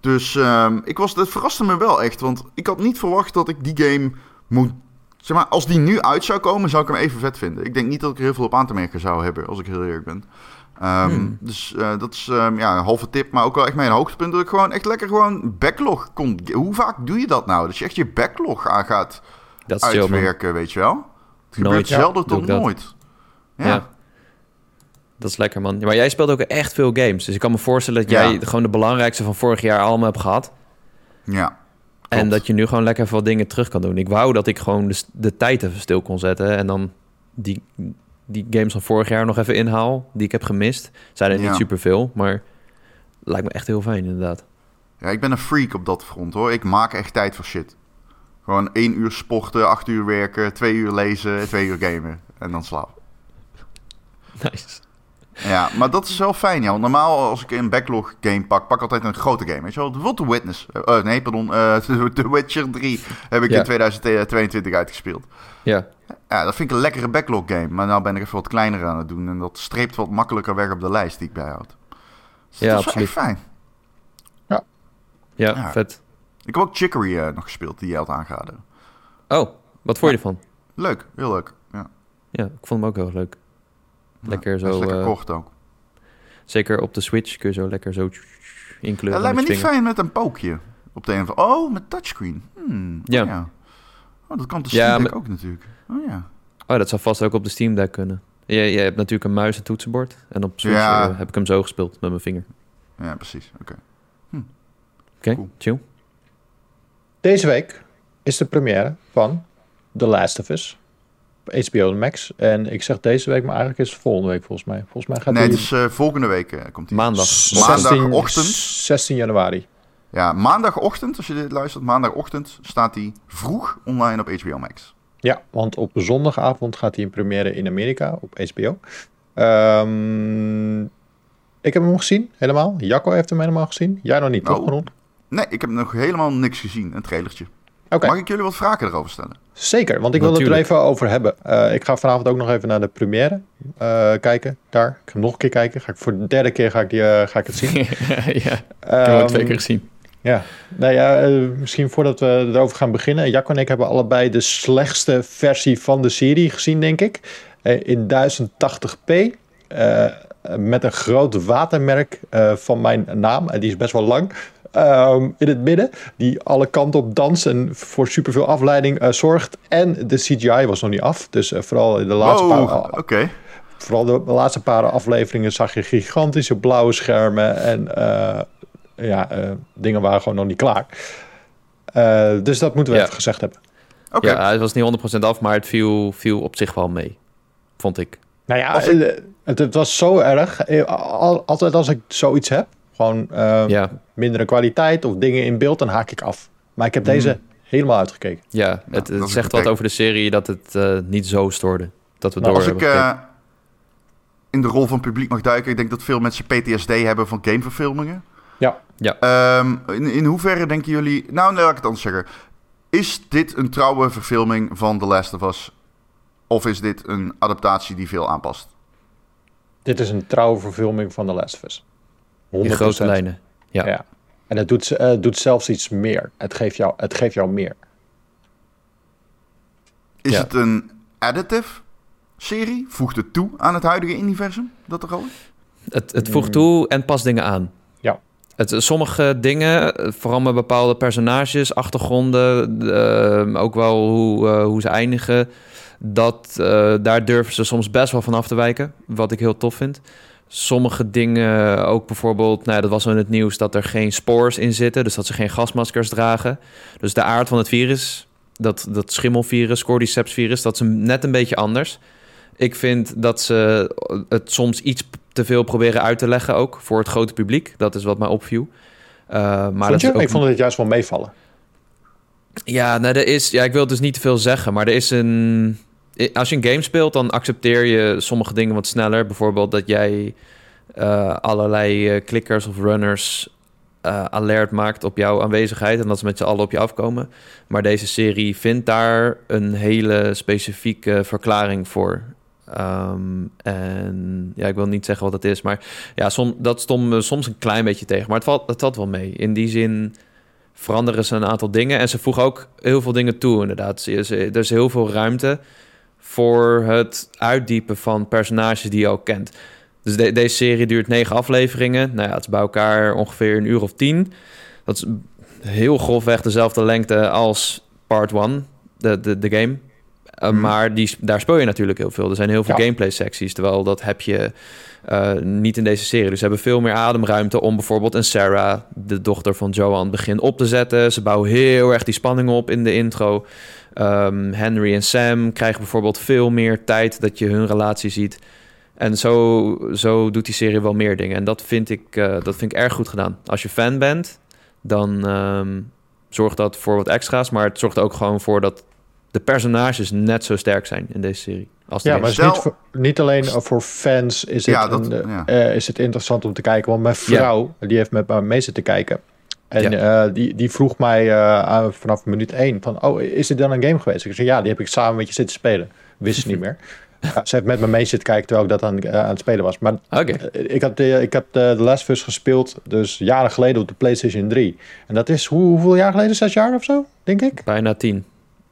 Dus ehm, ik was, dat verraste me wel echt. Want ik had niet verwacht dat ik die game moet Zeg maar, als die nu uit zou komen, zou ik hem even vet vinden. Ik denk niet dat ik er heel veel op aan te merken zou hebben, als ik heel eerlijk ben. Um, Dus uh, dat is um, ja, een halve tip, maar ook wel echt mijn hoogtepunt. Dat ik gewoon echt lekker gewoon backlog kon. Hoe vaak doe je dat nou? Dat je echt je backlog aan gaat dat uitwerken, weet je wel? Het gebeurt nooit. zelden ja, tot nooit. Ja. ja. Dat is lekker, man. Maar jij speelt ook echt veel games. Dus ik kan me voorstellen dat jij gewoon de belangrijkste van vorig jaar allemaal hebt gehad. Ja. En dat je nu gewoon lekker veel dingen terug kan doen. Ik wou dat ik gewoon de, de tijd even stil kon zetten. En dan die, die games van vorig jaar nog even inhaal. Die ik heb gemist. Zijn er niet superveel, maar lijkt me echt heel fijn inderdaad. Ja, ik ben een freak op dat front hoor. Ik maak echt tijd voor shit. Gewoon één uur sporten, acht uur werken, twee uur lezen, twee uur gamen. En dan slapen. *laughs* Nice. Ja, maar dat is wel fijn, ja. Want normaal als ik een backlog game pak, pak ik altijd een grote game. Weet je wel, bijvoorbeeld The Witness. Uh, nee, pardon. Uh, *laughs* The Witcher 3 heb ik in 2022 uitgespeeld. Ja. Ja, dat vind ik een lekkere backlog game. Maar nou ben ik even wat kleiner aan het doen. En dat streept wat makkelijker weg op de lijst die ik bijhoud. Dus ja, dat is absoluut. fijn. Ja. ja. vet. Ik heb ook Chicory uh, nog gespeeld, die je had aangeraden. Oh, wat vond je ervan? Leuk, heel leuk. Ja, ja ik vond hem ook heel leuk. Lekker zo. lekker uh, kort ook. Zeker op de Switch kun je zo lekker zo inkleuren. Het lijkt me niet fijn met een pookje op de een van. Oh, met touchscreen. Hmm, ja. Oh, ja. Oh, dat kan op de Steam Deck ook natuurlijk. Oh ja. Oh, dat zou vast ook op de Steam Deck kunnen. Je, je hebt natuurlijk een muis en toetsenbord. En op Switch ja. uh, heb ik hem zo gespeeld met mijn vinger. Ja, precies. Oké. Hm. Oké, cool. chill. Deze week is de première van The Last of Us. HBO Max. En ik zeg deze week, maar eigenlijk is het volgende week volgens mij. Volgens mij gaat nee, het is uh, volgende week uh, komt hij. Maandag. Maandagochtend. 16 januari. Ja, maandagochtend, als je dit luistert, maandagochtend staat hij vroeg online op HBO Max. Ja, want op zondagavond gaat hij in première in Amerika op HBO. Um, ehm, ik heb hem gezien, helemaal. Jacco heeft hem helemaal gezien. Jij nog niet, toch, oh. Nee, ik heb nog helemaal niks gezien, een trailertje. Mag ik jullie wat vragen erover stellen? Zeker, want ik wil het er even over hebben. Uh, ik ga vanavond ook nog even naar de première uh, kijken. Daar. Ik ga nog een keer kijken. Ga ik voor de derde keer ga ik, die, uh, ga ik het zien. *laughs* ja, ik heb um, het twee keer gezien. Ja, nou ja, misschien voordat we erover gaan beginnen. Jacco en ik hebben allebei de slechtste versie van de serie gezien, denk ik. in 1080p. met een groot watermerk van mijn naam. En die is best wel lang. Ehm, in het midden. Die alle kanten op danst en voor superveel afleiding uh, zorgt. En de CGI was nog niet af. Dus uh, vooral in de laatste paar... Oké. Vooral de, laatste paar afleveringen zag je gigantische blauwe schermen. En uh, ja, dingen waren gewoon nog niet klaar. dus dat moeten we even gezegd hebben. Okay. Ja, het was niet 100% af, maar het viel, viel op zich wel mee. Vond ik. Nou ja, het, het, was zo erg. Altijd als ik zoiets heb, gewoon uh, ja. mindere kwaliteit of dingen in beeld, dan haak ik af. Maar ik heb deze mm. helemaal uitgekeken. Ja, het, zegt wat over de serie dat het uh, niet zo stoorde. Dat we nou, door als ik uh, in de rol van publiek mag duiken, ik denk dat veel mensen PTSD hebben van gameverfilmingen. Ja. ja. Um, in, in hoeverre denken jullie... Nou, nee, laat ik het anders zeggen. Is dit een trouwe verfilming van The Last of Us? Of is dit een adaptatie die veel aanpast? Dit is een trouwe verfilming van The Last of Us. In grote lijnen, ja. ja. En het doet, uh, doet zelfs iets meer. Het geeft jou, het geeft jou meer. Is het een additive serie? Voegt het toe aan het huidige universum dat er al is? Het, het voegt toe en past dingen aan. Ja. Het, sommige dingen, vooral met bepaalde personages, achtergronden, uh, ook wel hoe, uh, hoe ze eindigen, dat, daar durven ze soms best wel van af te wijken. Wat ik heel tof vind sommige dingen, ook bijvoorbeeld, nou, dat was in het nieuws dat er geen spores in zitten, dus dat ze geen gasmaskers dragen. Dus de aard van het virus, dat, dat schimmelvirus, cordyceps virus, dat is net een beetje anders. Ik vind dat ze het soms iets te veel proberen uit te leggen, ook voor het grote publiek. Dat is wat mij opviel. Uh, maar dat ook... Ik vond het juist wel meevallen. Ja, nou, er is, ja, ik wil dus niet te veel zeggen, maar er is een als je een game speelt, dan accepteer je sommige dingen wat sneller. Bijvoorbeeld dat jij uh, allerlei klikkers of runners alert maakt op jouw aanwezigheid en dat ze met z'n allen op je afkomen. Maar deze serie vindt daar een hele specifieke verklaring voor. Um, en ja, ik wil niet zeggen wat dat is, maar ja, dat stond me soms een klein beetje tegen. Maar het valt, het valt wel mee. In die zin veranderen ze een aantal dingen en ze voegen ook heel veel dingen toe, inderdaad. Er is heel veel ruimte voor het uitdiepen van personages die je ook kent. Dus deze serie duurt negen afleveringen. Nou ja, het is bij elkaar ongeveer een uur of tien. Dat is heel grofweg dezelfde lengte als part 1, de, de, de game. Uh, Maar die, daar speel je natuurlijk heel veel. Er zijn heel veel gameplay secties. Terwijl dat heb je uh, niet in deze serie. Dus ze hebben veel meer ademruimte om bijvoorbeeld een Sarah, de dochter van Joan, begin op te zetten. Ze bouwen heel erg die spanning op in de intro. Um, Henry en Sam krijgen bijvoorbeeld veel meer tijd dat je hun relatie ziet. En zo, zo doet die serie wel meer dingen. En dat vind ik, uh, dat vind ik erg goed gedaan. Als je fan bent, dan um, zorgt dat voor wat extra's. Maar het zorgt ook gewoon voor dat de personages net zo sterk zijn in deze serie. Als ja, maar niet, voor, niet, alleen voor fans is het, ja, dat, een, is het interessant om te kijken. Want mijn vrouw, die heeft met me mee zitten kijken. En die, die vroeg mij vanaf minuut 1 van, oh, is dit dan een game geweest? Ik zei, ja, die heb ik samen met je zitten spelen. Wist ze niet meer. *laughs* ze heeft met me mee zitten kijken terwijl ik dat aan, aan het spelen was. Maar ik, had, ik heb de, de Last of Us gespeeld dus jaren geleden op de PlayStation 3. En dat is hoe, hoeveel jaar geleden? Zes jaar of zo, denk ik? Bijna tien.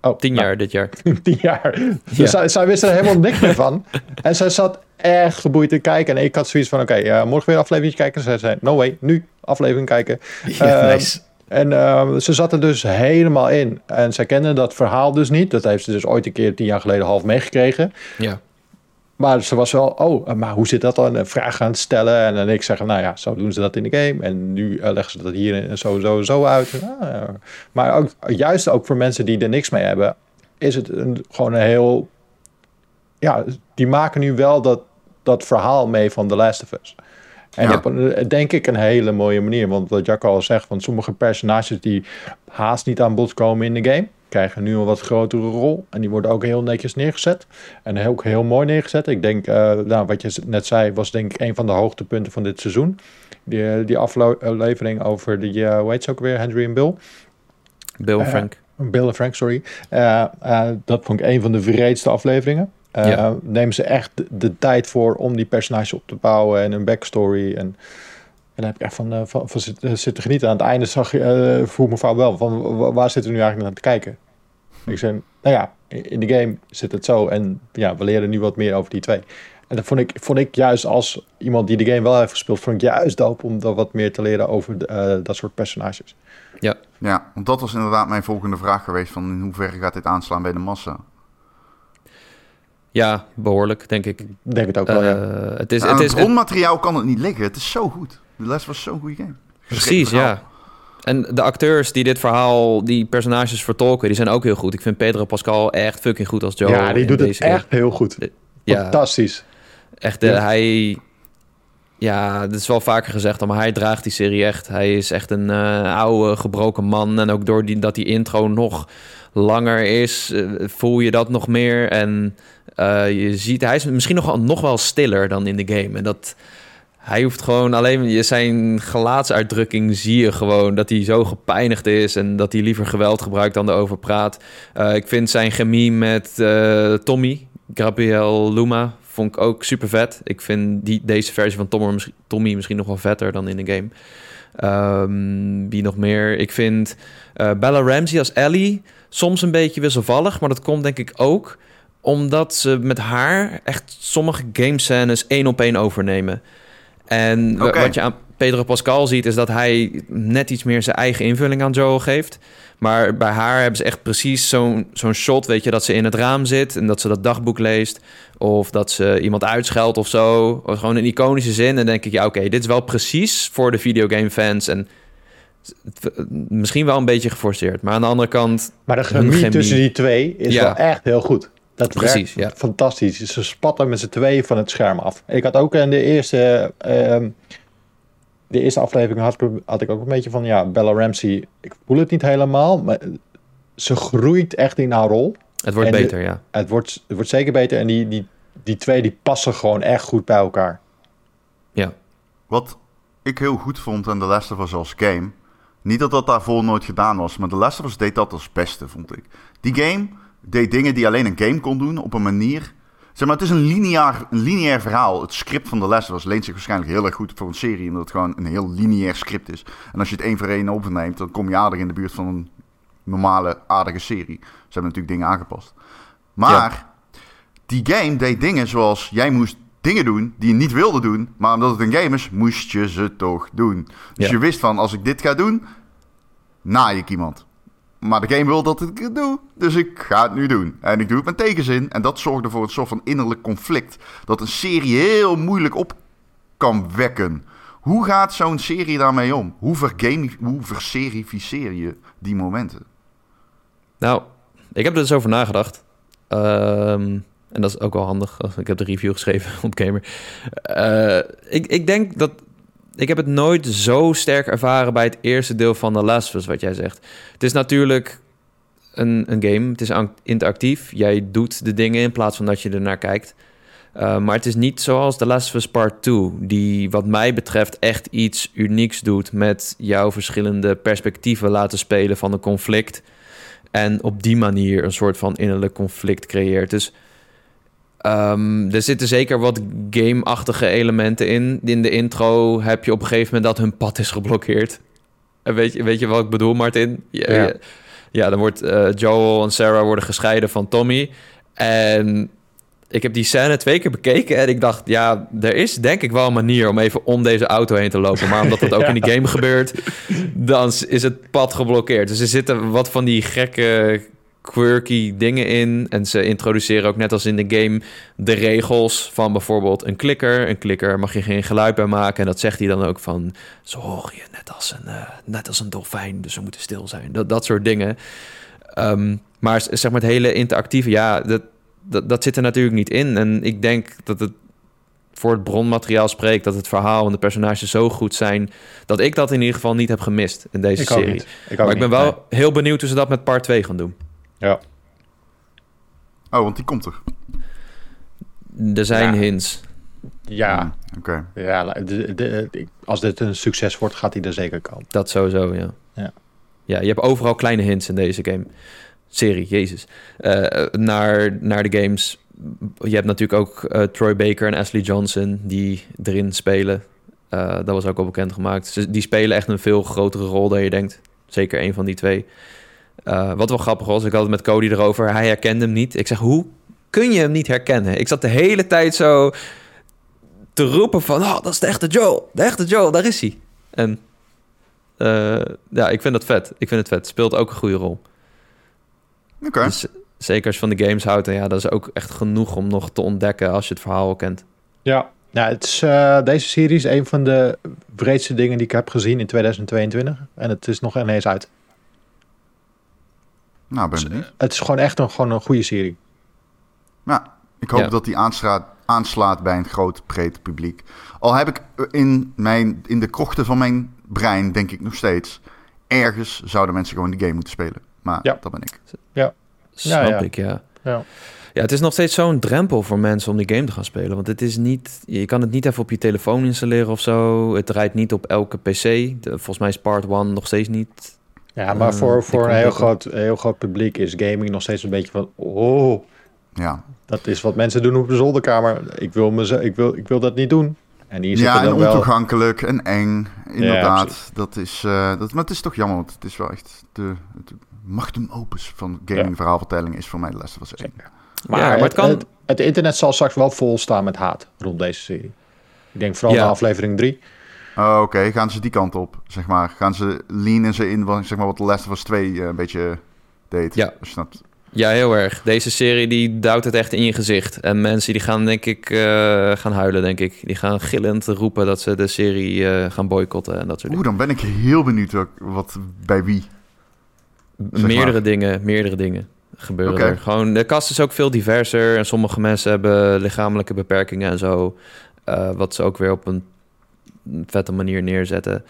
Oh, tien nou, jaar dit jaar. *laughs* tien jaar. Dus zij, zij, wist er helemaal niks meer van. En zij zat echt geboeid te kijken. En ik had zoiets van, oké, okay, morgen weer aflevering kijken. Zij zei, no way, nu aflevering kijken. *laughs* Ja, nice. En uh, ze zat er dus helemaal in. En zij kende dat verhaal dus niet. Dat heeft ze dus ooit een keer tien jaar geleden half meegekregen. Ja. Maar ze was wel, oh, maar hoe zit dat dan? Vragen aan het stellen. En dan ik zeg, nou ja, zo doen ze dat in de game. En nu uh, leggen ze dat hier en zo, zo, zo uit. Ah, maar ook, juist ook voor mensen die er niks mee hebben, is het een, gewoon een heel... Ja, die maken nu wel dat, dat verhaal mee van The Last of Us. En ja. op een, denk ik een hele mooie manier. Want wat Jack al zegt, van sommige personages die haast niet aan bod komen in de game, krijgen nu een wat grotere rol. En die worden ook heel netjes neergezet. En ook heel mooi neergezet. Ik denk, uh, nou, wat je net zei, was denk ik een van de hoogtepunten van dit seizoen. Die, eh, die aflevering over die, uh, hoe heet ze ook weer, Henry en Bill. Bill en Frank. Bill en Frank, sorry. dat vond ik een van de vreedste afleveringen. Ja. Nemen ze echt de, tijd voor om die personages op te bouwen en een backstory. En, en daar heb ik echt van, uh, van, van zitten, zitten genieten. Aan het einde zag je, uh, vroeg mevrouw wel van waar zitten we nu eigenlijk naar te kijken? Ik zei, nou ja, in de game zit het zo. En ja, we leren nu wat meer over die twee. En dat vond ik, vond ik juist als iemand die de game wel heeft gespeeld, vond ik juist dope om er wat meer te leren over de, dat soort personages. Ja. ja, want dat was inderdaad mijn volgende vraag geweest: van in hoeverre gaat dit aanslaan bij de massa? Ja, behoorlijk, denk ik. Denk het ook wel, ja. Eh, het, is, het, is, grondmateriaal kan het niet liggen. Het is zo goed. De les was zo'n goede game. Precies, ja. En de acteurs die dit verhaal, die personages vertolken, die zijn ook heel goed. Ik vind Pedro Pascal echt fucking goed als Joe. Ja, die doet het echt heel goed. Ja, Fantastisch. Echt, uh, hij... Ja, dat is wel vaker gezegd, maar hij draagt die serie echt. Hij is echt een uh, oude, gebroken man. En ook door die, dat die intro nog langer is, voel je dat nog meer. En uh, je ziet, hij is misschien nog, nog wel stiller dan in de game. En dat hij hoeft gewoon alleen zijn gelaatsuitdrukking zie je gewoon dat hij zo gepijnigd is en dat hij liever geweld gebruikt dan erover praat. Uh, ik vind zijn chemie met uh, Tommy, Gabriel Luma, vond ik ook super vet. Ik vind die, deze versie van Tommy, Tommy misschien nog wel vetter dan in de game. Um, wie nog meer? Ik vind uh, Bella Ramsey als Ellie soms een beetje wisselvallig, maar dat komt denk ik ook omdat ze met haar echt sommige gamescènes één op één overnemen. En wat je aan Pedro Pascal ziet, is dat hij net iets meer zijn eigen invulling aan Joel geeft. Maar bij haar hebben ze echt precies zo'n zo'n shot, weet je, dat ze in het raam zit en dat ze dat dagboek leest. Of dat ze iemand uitscheldt of zo. Of gewoon een iconische zin. En dan denk ik, ja, oké, dit is wel precies voor de videogame fans. En misschien wel een beetje geforceerd. Maar aan de andere kant... Maar de chemie, tussen die twee is wel echt heel goed. Dat Precies, ja. fantastisch. Ze spatten met z'n tweeën van het scherm af. Ik had ook in de eerste, uh, de eerste aflevering had ik, had ik ook een beetje van, ja, Bella Ramsey, ik voel het niet helemaal, maar ze groeit echt in haar rol. Het wordt beter, ja. Het wordt, het wordt zeker beter en die, die, die twee die passen gewoon echt goed bij elkaar. Ja. Wat ik heel goed vond aan The Last of Us als game, niet dat dat daarvoor nooit gedaan was, maar The Last of Us deed dat als beste, vond ik. Die game deed dingen die alleen een game kon doen op een manier. Zeg maar, het is een lineair, een lineair verhaal. Het script van de les was leent zich waarschijnlijk heel erg goed voor een serie, omdat het gewoon een heel lineair script is. En als je het één voor één opneemt, dan kom je aardig in de buurt van een normale, aardige serie. Ze hebben natuurlijk dingen aangepast. Maar die game deed dingen zoals jij moest dingen doen die je niet wilde doen, maar omdat het een game is, moest je ze toch doen. Dus je wist van, als ik dit ga doen, naai ik iemand. Maar de game wil dat ik het doe, dus ik ga het nu doen. En ik doe het met tegenzin. En dat zorgde voor een soort van innerlijk conflict. Dat een serie heel moeilijk op kan wekken. Hoe gaat zo'n serie daarmee om? Hoe, hoe verserificeer je die momenten? Nou, ik heb er dus over nagedacht. Ehm, en dat is ook wel handig. Ik heb de review geschreven *laughs* op Gamer. Uh, ik, ik denk dat ik heb het nooit zo sterk ervaren bij het eerste deel van The Last of Us, wat jij zegt. Het is natuurlijk een, een game. Het is interactief. Jij doet de dingen in plaats van dat je ernaar kijkt. Uh, maar het is niet zoals The Last of Us Part 2, die wat mij betreft echt iets unieks doet met jouw verschillende perspectieven laten spelen van een conflict. En op die manier een soort van innerlijk conflict creëert. Dus um, er zitten zeker wat game-achtige elementen in. In de intro heb je op een gegeven moment dat hun pad is geblokkeerd. Weet je, weet je wat ik bedoel, Martin? Ja, ja. dan wordt uh, Joel en Sarah worden gescheiden van Tommy. En ik heb die scène twee keer bekeken en ik dacht, ja, er is denk ik wel een manier om even om deze auto heen te lopen. Maar omdat dat ook *laughs* in die game gebeurt, dan is het pad geblokkeerd. Dus er zitten wat van die gekke, quirky dingen in. En ze introduceren ook net als in de game de regels van bijvoorbeeld een klikker. Een klikker mag je geen geluid bij maken. En dat zegt hij dan ook van, zo hoor je net als een, uh, net als een dolfijn, dus we moeten stil zijn. Dat, dat soort dingen. Um, maar zeg maar het hele interactieve, ja, dat dat, dat zit er natuurlijk niet in. En ik denk dat het voor het bronmateriaal spreekt dat het verhaal en de personages zo goed zijn dat ik dat in ieder geval niet heb gemist in deze serie. Ik maar ik ben wel heel benieuwd hoe ze dat met part 2 gaan doen. Ja. Oh, want die komt er. Er zijn hints. Ja. Hmm, oké. Ja, als dit een succes wordt, gaat hij er zeker komen. Dat sowieso, ja. Ja. Ja, je hebt overal kleine hints in deze game serie, Jezus, uh, naar, naar de games. Je hebt natuurlijk ook uh, Troy Baker en Ashley Johnson die erin spelen. Uh, dat was ook al bekend gemaakt. die spelen echt een veel grotere rol dan je denkt. Zeker een van die twee. Wat wel grappig was, ik had het met Cody erover. Hij herkende hem niet. Ik zeg, hoe kun je hem niet herkennen? Ik zat de hele tijd zo te roepen van... Oh, dat is de echte Joel. De echte Joel, daar is hij. En ja, ik vind dat vet. Ik vind het vet. Speelt ook een goede rol. Dus zeker als je van de games houdt, en ja, dat is ook echt genoeg om nog te ontdekken als je het verhaal al kent. Ja, ja het is, uh, deze serie is een van de breedste dingen die ik heb gezien in 2022. En het is nog ineens uit. Nou, ben benieuwd. Het is gewoon echt een, gewoon een goede serie. Nou, ik hoop dat die aanslaat, aanslaat bij een groot, breed publiek. Al heb ik in, mijn, in de krochten van mijn brein, denk ik nog steeds... ergens zouden mensen gewoon die game moeten spelen. Maar ja. dat ben ik. Ja. Snap ja, ik, ja. ja. Ja, het is nog steeds zo'n drempel voor mensen om die game te gaan spelen. Want het is niet, je kan het niet even op je telefoon installeren of zo. Het rijdt niet op elke PC. De, volgens mij is Part 1 nog steeds niet. Ja, maar uh, voor, voor een heel groot, heel groot publiek is gaming nog steeds een beetje van. Oh, ja. Dat is wat mensen doen op de zolderkamer. Ik wil, me, ik wil, ik wil dat niet doen. En hier ja, en ontoegankelijk en eng. Inderdaad. dat is, uh, dat, maar het is toch jammer, want het is wel echt de, magnum opus van gaming verhaalvertelling is voor mij de les was één. Maar, ja, maar het, kan... Het, internet zal straks wel vol staan met haat rond deze serie. Ik denk vooral ja. aflevering 3. Oh, Oké, gaan ze die kant op, zeg maar. Gaan ze leanen ze in, zeg maar, wat de Last of Us 2 uh, een beetje deed. Ja. Snapt. Ja, heel erg. Deze serie die duwt het echt in je gezicht. En mensen die gaan denk ik uh, gaan huilen, denk ik. Die gaan gillend roepen dat ze de serie uh, gaan boycotten en dat soort Oeh, dan ben ik heel benieuwd wat, bij wie meerdere dingen, meerdere dingen gebeuren er. Gewoon, de kast is ook veel diverser en sommige mensen hebben lichamelijke beperkingen en zo. Uh, wat ze ook weer op een vette manier neerzetten.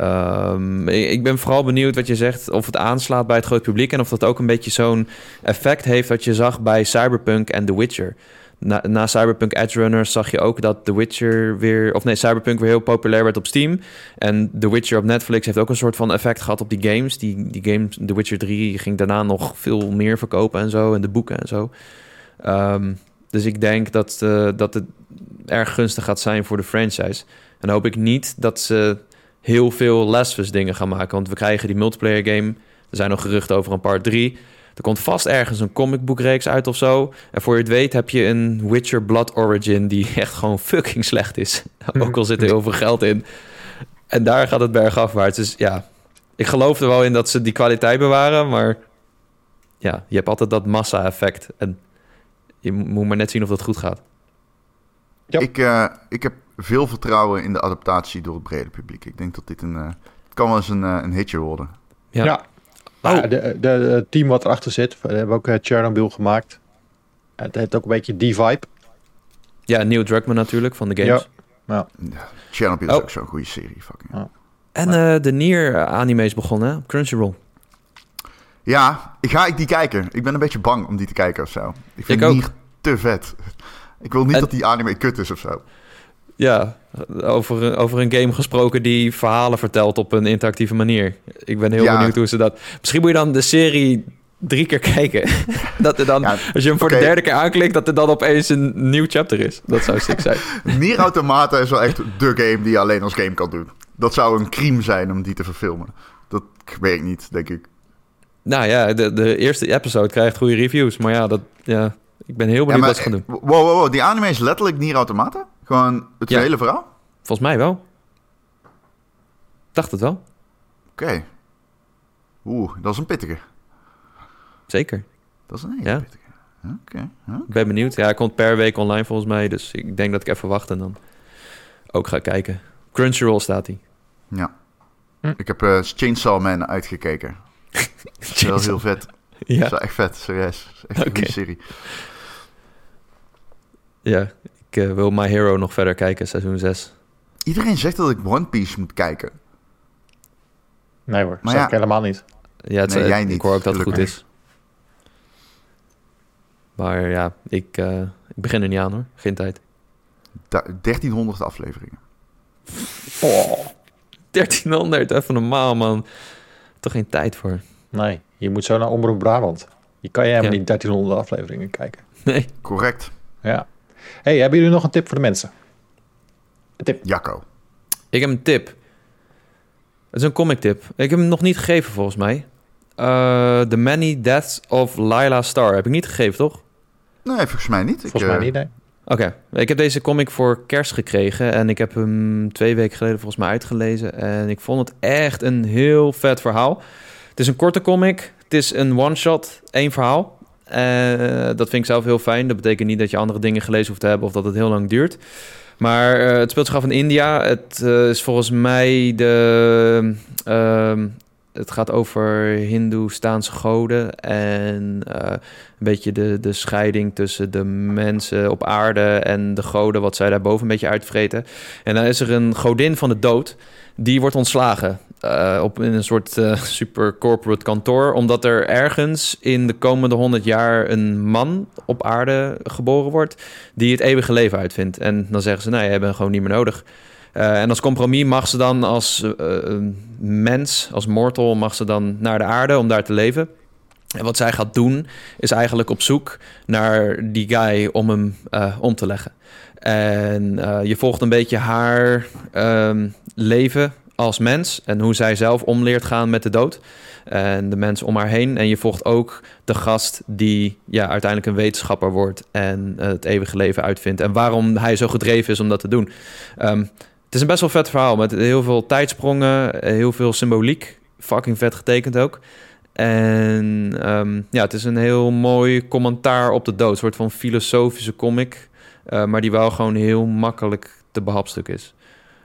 Um, ik ben vooral benieuwd wat je zegt, of het aanslaat bij het groot publiek en of dat ook een beetje zo'n effect heeft wat je zag bij Cyberpunk en The Witcher na, na Cyberpunk Edge Runners zag je ook dat The Witcher weer... Of nee, Cyberpunk weer heel populair werd op Steam. En The Witcher op Netflix heeft ook een soort van effect gehad op die games. Die, die games, The Witcher 3 ging daarna nog veel meer verkopen en zo. En de boeken en zo. Um, dus ik denk dat, uh, dat het erg gunstig gaat zijn voor de franchise. En hoop ik niet dat ze heel veel Last of Us dingen gaan maken. Want we krijgen die multiplayer game. Er zijn nog geruchten over een part 3. Er komt vast ergens een comicboekreeks uit of zo. En voor je het weet heb je een Witcher Blood Origin die *laughs* echt gewoon fucking slecht is. Ook al zit er heel veel geld in. En daar gaat het bergafwaarts. Dus ja, ik geloof er wel in dat ze die kwaliteit bewaren. Maar ja, je hebt altijd dat massa-effect. En je moet maar net zien of dat goed gaat. Ja. Ik, uh, ik heb veel vertrouwen in de adaptatie door het brede publiek. Ik denk dat dit een... Uh, het kan wel eens een, uh, een hitje worden. Ja. ja. Oh. de, de, team wat erachter zit, we hebben ook uh, Chernobyl gemaakt. Het heeft ook een beetje die vibe. Ja, Neil Druckmann natuurlijk van de games. Ja. ja. Chernobyl is oh. ook zo'n goede serie. Fucking. En uh, de Nier anime is begonnen op Crunchyroll. Ja, ga ik die kijken. Ik ben een beetje bang om die te kijken of zo. Ik vind ik niet te vet. Ik wil niet dat die anime kut is of zo. Ja, over, over een game gesproken die verhalen vertelt op een interactieve manier. Ik ben heel benieuwd hoe ze dat... Misschien moet je dan de serie drie keer kijken. *laughs* dat er dan, als je hem voor de derde keer aanklikt, dat er dan opeens een nieuw chapter is. Dat zou sick zijn. *laughs* Nier Automata is wel echt de game die je alleen als game kan doen. Dat zou een crime zijn om die te verfilmen. Dat weet ik niet, denk ik. Nou ja, de, de eerste episode krijgt goede reviews. Maar ja, dat, ja ik ben heel benieuwd wat ze gaan doen. Wow, wow, wow. Die anime is letterlijk Nier Automata? Gewoon het hele verhaal? Volgens mij wel. Dacht het wel. Oké. Oeh, dat is een pittige. Zeker. Dat is een hele ja. pittige. Oké. Ik ben benieuwd. Ja, hij komt per week online volgens mij. Dus ik denk dat ik even wacht en dan ook ga kijken. Crunchyroll staat hij. Ja. Hm. Ik heb uh, Chainsaw Man uitgekeken. *laughs* dat is wel heel vet. Ja. Dat is echt vet, serieus. Echt een goede serie. Ja, ik uh, wil My Hero nog verder kijken, seizoen 6. Iedereen zegt dat ik One Piece moet kijken. Nee hoor, maar ja, ik helemaal niet. Ja, het, nee, jij niet, ik hoor ook dat het goed is. Maar ja, ik, uh, ik begin er niet aan hoor. Geen tijd. Da 1300 afleveringen. Oh, 1300, even normaal man. Toch geen tijd voor. Nee, je moet zo naar Omroep Brabant. Je kan je helemaal niet 1300 afleveringen kijken. Nee. Correct. Ja. Hey, hebben jullie nog een tip voor de mensen? Een tip. Jacco. Ik heb een tip. Het is een comic tip. Ik heb hem nog niet gegeven volgens mij. Uh, The Many Deaths of Lila Star. Heb ik niet gegeven, toch? Nee, volgens mij niet. Volgens mij eh, niet, nee. Oké, ik heb deze comic voor kerst gekregen en ik heb hem twee weken geleden volgens mij uitgelezen. En ik vond het echt een heel vet verhaal. Het is een korte comic, het is een one-shot, één verhaal. Uh, dat vind ik zelf heel fijn. Dat betekent niet dat je andere dingen gelezen hoeft te hebben of dat het heel lang duurt. Maar uh, het speelt zich af in India. Het uh, is volgens mij de. Het gaat over Hindoestaanse goden en uh, een beetje de, de scheiding tussen de mensen op aarde en de goden, wat zij daarboven een beetje uitvreten. En dan is er een godin van de dood, die wordt ontslagen uh, op in een soort uh, *laughs* super corporate kantoor, omdat er ergens in de komende honderd jaar een man op aarde geboren wordt die het eeuwige leven uitvindt. En dan zeggen ze, nou, je hebt gewoon niet meer nodig. Uh, en als compromis mag ze dan als mens, als mortal, mag ze dan naar de aarde om daar te leven. En wat zij gaat doen, is eigenlijk op zoek naar die guy om hem om te leggen. En je volgt een beetje haar ehm, leven als mens en hoe zij zelf omleert gaan met de dood. En de mensen om haar heen. En je volgt ook de gast die ja, uiteindelijk een wetenschapper wordt en het eeuwige leven uitvindt. En waarom hij zo gedreven is om dat te doen. Um, is een best wel vet verhaal met heel veel tijdsprongen, heel veel symboliek. Fucking vet getekend ook. En um, ja, het is een heel mooi commentaar op de dood. Een soort van filosofische comic. Uh, maar die wel gewoon heel makkelijk te behapstuk is.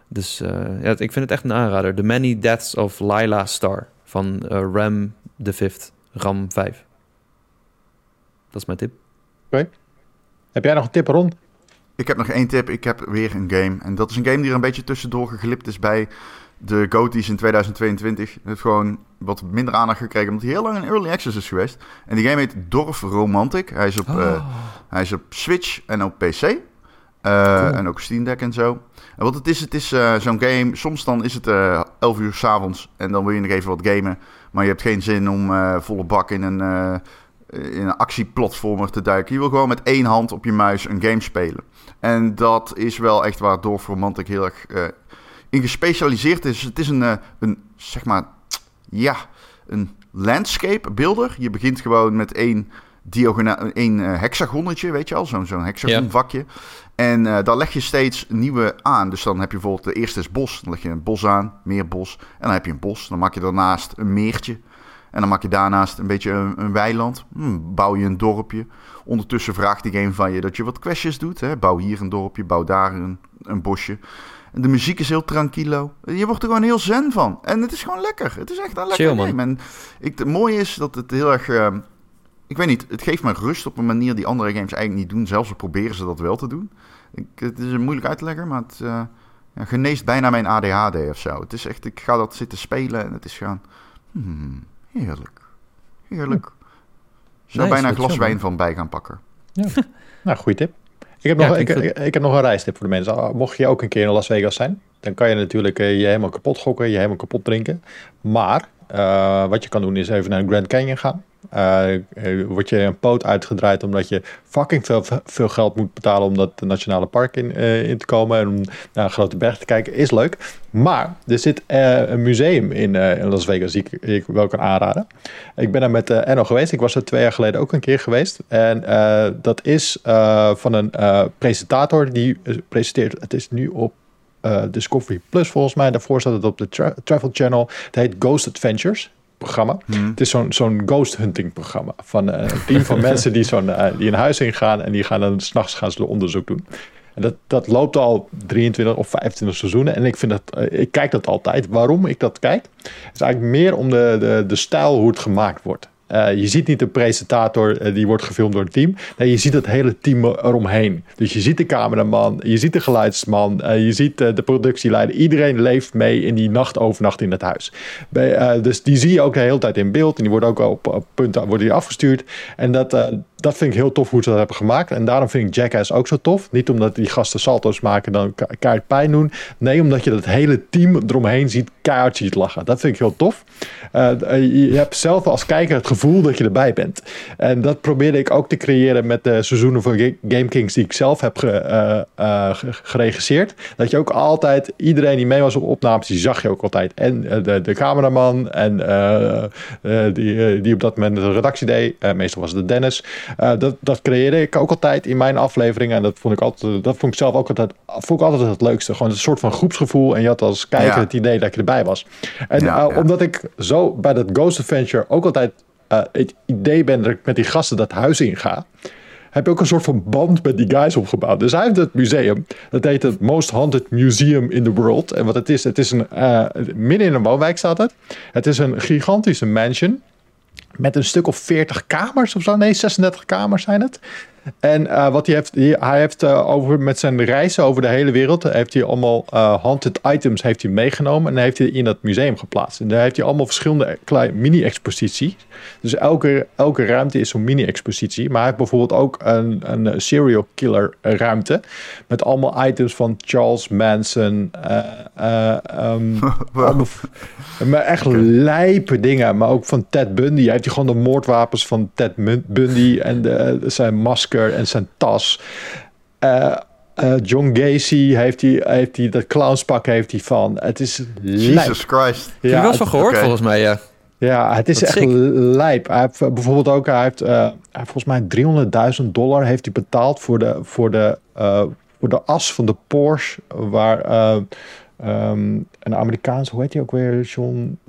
Dus uh, ja, ik vind het echt een aanrader. The Many Deaths of Lila Star van uh, Ram the Fifth, Ram 5. Dat is mijn tip. Oké. Heb jij nog een tip, Ron? Ik heb nog één tip. Ik heb weer een game. En dat is een game die er een beetje tussendoor geglipt is bij de GOTY's in 2022. Het heeft gewoon wat minder aandacht gekregen, omdat hij heel lang in Early Access is geweest. En die game heet Dorf Romantic. Hij is op, oh. uh, hij is op Switch en op PC. Uh, En ook Steam Deck en zo. En wat het is, het is uh, zo'n game. Soms dan is het uh, eh, 11 uur s'avonds en dan wil je nog even wat gamen. Maar je hebt geen zin om volle bak in een, in een actieplatformer te duiken. Je wil gewoon met één hand op je muis een game spelen. En dat is wel echt waar Dorf Romantic heel erg in gespecialiseerd is. Het is een, een zeg maar, ja, een landscape builder. Je begint gewoon met één diagonaal, een uh, hexagonnetje, weet je al, zo'n zo'n hexagonvakje. En uh, daar leg je steeds nieuwe aan. Dus dan heb je bijvoorbeeld de eerste is bos, dan leg je een bos aan, meer bos. En dan heb je een bos, dan maak je daarnaast een meertje. En dan maak je daarnaast een beetje een, een weiland. Hmm, bouw je een dorpje. Ondertussen vraagt die game van je dat je wat questjes doet. Hè? Bouw hier een dorpje, bouw daar een, een bosje. En de muziek is heel tranquilo. Je wordt er gewoon heel zen van. En het is gewoon lekker. Het is echt een lekker Chill, game. En ik, het mooie is dat het heel erg... Uh, ik weet niet, het geeft me rust op een manier die andere games eigenlijk niet doen. Zelfs al proberen ze dat wel te doen. Ik, het is moeilijk uit te leggen, maar het uh, ja, geneest bijna mijn ADHD of zo. Het is echt, ik ga dat zitten spelen en het is gewoon hmm, heerlijk. Heerlijk. Zou bijna een glas wijn van bij gaan pakken. Ja. *laughs* nou, goede tip. Ik heb, nog, ik, ik, heb nog een reistip voor de mensen. Ah, mocht je ook een keer in Las Vegas zijn, dan kan je natuurlijk je helemaal kapot gokken, je helemaal kapot drinken. Maar wat je kan doen is even naar Grand Canyon gaan. Uh, word je een poot uitgedraaid omdat je fucking veel, veel geld moet betalen om dat nationale park in, uh, in te komen en om naar een grote berg te kijken, is leuk. Maar er zit een museum in, in, Las Vegas die ik, wel kan aanraden. Ik ben er met Enno geweest. Ik was er twee jaar geleden ook een keer geweest. En dat is van een presentator die presenteert. Het is nu op Discovery Plus volgens mij. Daarvoor staat het op de Travel Channel. Het heet Ghost Adventures programma. Hmm. Het is zo'n zo'n ghost hunting programma van uh, een team van *laughs* mensen die, zo'n, uh, die een huis ingaan en die gaan dan s'nachts gaan ze onderzoek doen. En dat, dat loopt al 23 of 25 seizoenen. En ik, vind dat, uh, ik kijk dat altijd. Waarom ik dat kijk, is eigenlijk meer om de, de, de stijl hoe het gemaakt wordt. Uh, je ziet niet de presentator uh, die wordt gefilmd door het team. Nee, je ziet het hele team eromheen. Dus je ziet de cameraman, je ziet de geluidsman, uh, je ziet de productieleider. Iedereen leeft mee in die nacht overnacht in het huis. Bij, dus die zie je ook de hele tijd in beeld. En die worden ook op, op punten worden die afgestuurd. En dat, dat vind ik heel tof hoe ze dat hebben gemaakt. En daarom vind ik Jackass ook zo tof. Niet omdat die gasten salto's maken dan keihard pijn doen. Nee, omdat je dat hele team eromheen ziet ziet lachen. Dat vind ik heel tof. je hebt zelf als kijker het gevoel dat je erbij bent. En dat probeerde ik ook te creëren met de seizoenen van Game Kings die ik zelf heb uh, geregisseerd. Dat je ook altijd, iedereen die mee was op opnames, die zag je ook altijd. En de, de cameraman en die, die op dat moment de redactie deed. meestal was het Dennis. Dat, dat creëerde ik ook altijd in mijn afleveringen. En dat vond ik altijd, dat vond ik zelf ook altijd, vond ik altijd het leukste. Gewoon een soort van groepsgevoel. En je had als kijker het idee dat je erbij was. En ja, ja. omdat ik zo bij dat Ghost Adventure ook altijd uh, het idee ben dat ik met die gasten dat huis inga, heb je ook een soort van band met die guys opgebouwd. Dus hij heeft het museum, dat heet het Most Haunted Museum in the World. En wat het is, het is een, uh, midden in een woonwijk staat het. Het is een gigantische mansion met een stuk of 40 kamers of zo. Nee, 36 kamers zijn het. En uh, wat hij heeft, hij heeft uh, over, met zijn reizen over de hele wereld, heeft hij allemaal uh, haunted items heeft hij meegenomen en heeft hij in dat museum geplaatst. En daar heeft hij allemaal verschillende mini-exposities. Dus elke, elke ruimte is zo'n mini-expositie. Maar hij heeft bijvoorbeeld ook een, een serial killer ruimte met allemaal items van Charles Manson. *laughs* Um, maar echt lijpe dingen. Maar ook van Ted Bundy. Hij heeft hij gewoon de moordwapens van Ted Bundy en de, zijn masker en zijn tas. Uh, uh, John Gacy heeft hij, heeft hij dat clownspak heeft hij van. Het is Jesus Christ. Ja, Heb je wel van gehoord okay. volgens mij, ja. Ja, het is echt sick. lijp. Hij heeft uh, bijvoorbeeld ook, hij heeft, uh, hij heeft volgens mij 300.000 dollar heeft hij betaald voor de, voor de, uh, voor de as van de Porsche, waar um, een Amerikaans, hoe heet hij ook weer, John...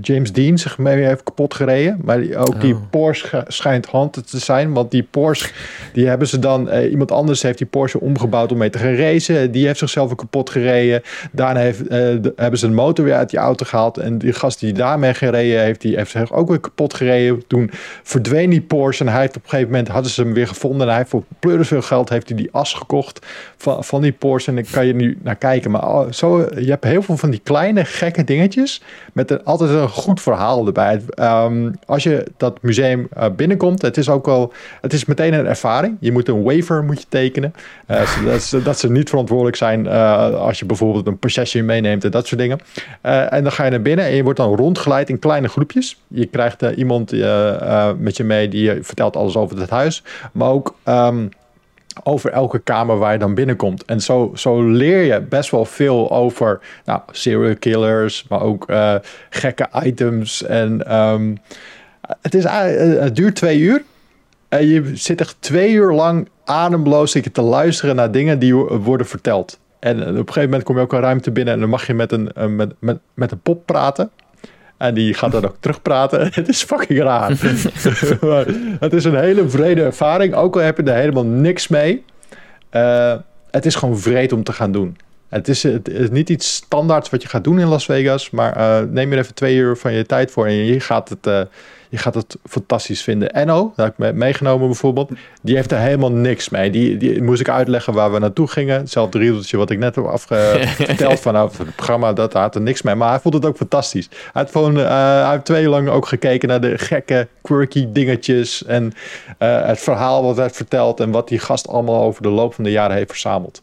James Dean zich mee heeft kapot gereden. Maar ook die oh. Porsche schijnt handen te zijn. Want die Porsche, die hebben ze dan... Eh, iemand anders heeft die Porsche omgebouwd om mee te gaan racen. Die heeft zichzelf kapot gereden. Daarna heeft, eh, hebben ze een motor weer uit die auto gehaald. En die gast die daarmee gereden heeft, die heeft zich ook weer kapot gereden. Toen verdween die Porsche. En hij heeft op een gegeven moment, hadden ze hem weer gevonden. En hij heeft voor pleuris veel geld, heeft hij die as gekocht van, van die Porsche. En dan kan je nu naar kijken. Maar oh, zo, je hebt heel veel van die kleine gekke dingetjes. Met een, altijd een goed verhaal erbij. Um, als je dat museum uh, binnenkomt, het is ook wel, het is meteen een ervaring. Je moet een waiver moet je tekenen. Uh, *laughs* dat, ze, dat, ze niet verantwoordelijk zijn uh, als je bijvoorbeeld een possession meeneemt en dat soort dingen. en dan ga je naar binnen en je wordt dan rondgeleid in kleine groepjes. Je krijgt iemand met je mee die vertelt alles over het huis. Maar ook... Um, over elke kamer waar je dan binnenkomt. En zo, zo leer je best wel veel over nou, serial killers, maar ook uh, gekke items. En um, het, is, het duurt twee uur. En je zit echt twee uur lang ademloos te luisteren naar dingen die worden verteld. En op een gegeven moment kom je ook een ruimte binnen en dan mag je met een, met, met, met een pop praten. En die gaat dan ook terugpraten. *laughs* Het is fucking raar. *laughs* het is een hele vrede ervaring. Ook al heb je er helemaal niks mee. Uh, het is gewoon vreed om te gaan doen. Het is, het is, niet iets standaards wat je gaat doen in Las Vegas. Maar uh, neem er even twee uur van je tijd voor. En je gaat het, uh, Je gaat het fantastisch vinden. Enno, dat heb ik meegenomen bijvoorbeeld, die heeft er helemaal niks mee. Die, die moest ik uitleggen waar we naartoe gingen. Hetzelfde riedeltje wat ik net heb afgeteld *laughs* van nou, het programma, dat had er niks mee. Maar hij vond het ook fantastisch. Hij heeft gewoon, uh, hij heeft twee lang ook gekeken naar de gekke, quirky dingetjes en uh, het verhaal wat werd verteld en wat die gast allemaal over de loop van de jaren heeft verzameld.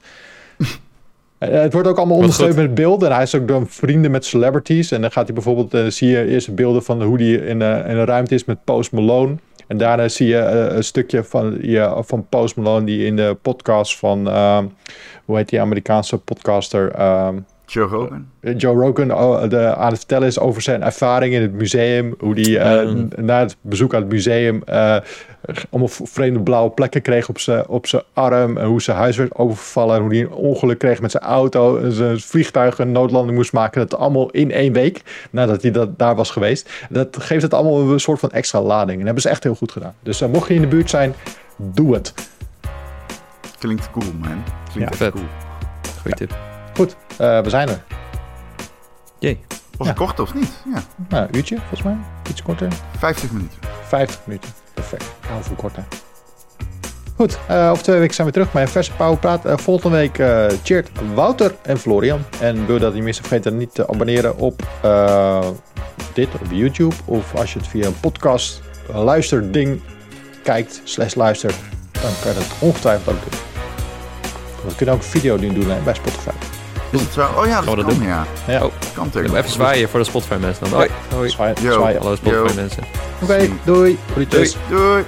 Eh, het wordt ook allemaal ondersteund met beelden. En hij is ook door vrienden met celebrities. En dan gaat hij bijvoorbeeld, uh, zie je eerst beelden van hoe hij in, uh, in een ruimte is met Post Malone. En daarna zie je een stukje van, ja, van Post Malone die in de podcast van, hoe heet die Amerikaanse podcaster? Joe Rogan. Joe Rogan oh, de, aan het vertellen is over zijn ervaring in het museum. Hoe hij uh, na het bezoek aan het museum uh, allemaal vreemde blauwe plekken kreeg op zijn op zijn arm. En hoe zijn huis werd overvallen. En hoe hij een ongeluk kreeg met zijn auto. En zijn vliegtuig een noodlanding moest maken. Dat allemaal in één week nadat hij dat, daar was geweest. Dat geeft het allemaal een soort van extra lading. En dat hebben ze echt heel goed gedaan. Dus uh, mocht je in de buurt zijn, doe het. Klinkt cool, man. Klinkt ja, vet. cool. Goeie tip. Goed, uh, we zijn er. Jee. Was het kort of niet? Ja. Nou, een uurtje volgens mij. Iets korter. 50 minuten. 50 minuten. Perfect. Hou veel korter. Goed, uh, over twee weken zijn we terug bij een verse Powerpraat. Uh, volgende week uh, cheert Wouter en Florian. En wil dat niet mis vergeten niet te abonneren op dit op YouTube. Of als je het via een podcast luisterding kijkt, slash luistert, dan kan je dat ongetwijfeld ook doen. We kunnen ook video doen bij Spotify. Is het zo? Oh ja, dat, dat kan, doen. ja. ja. Oh, kan tegen. Even zwaaien voor de Spotify mensen dan. Hoi. Hoi. Zwaaien. Zwaaien. Hallo Spotify mensen. Oké, okay, doei. Doei. doei.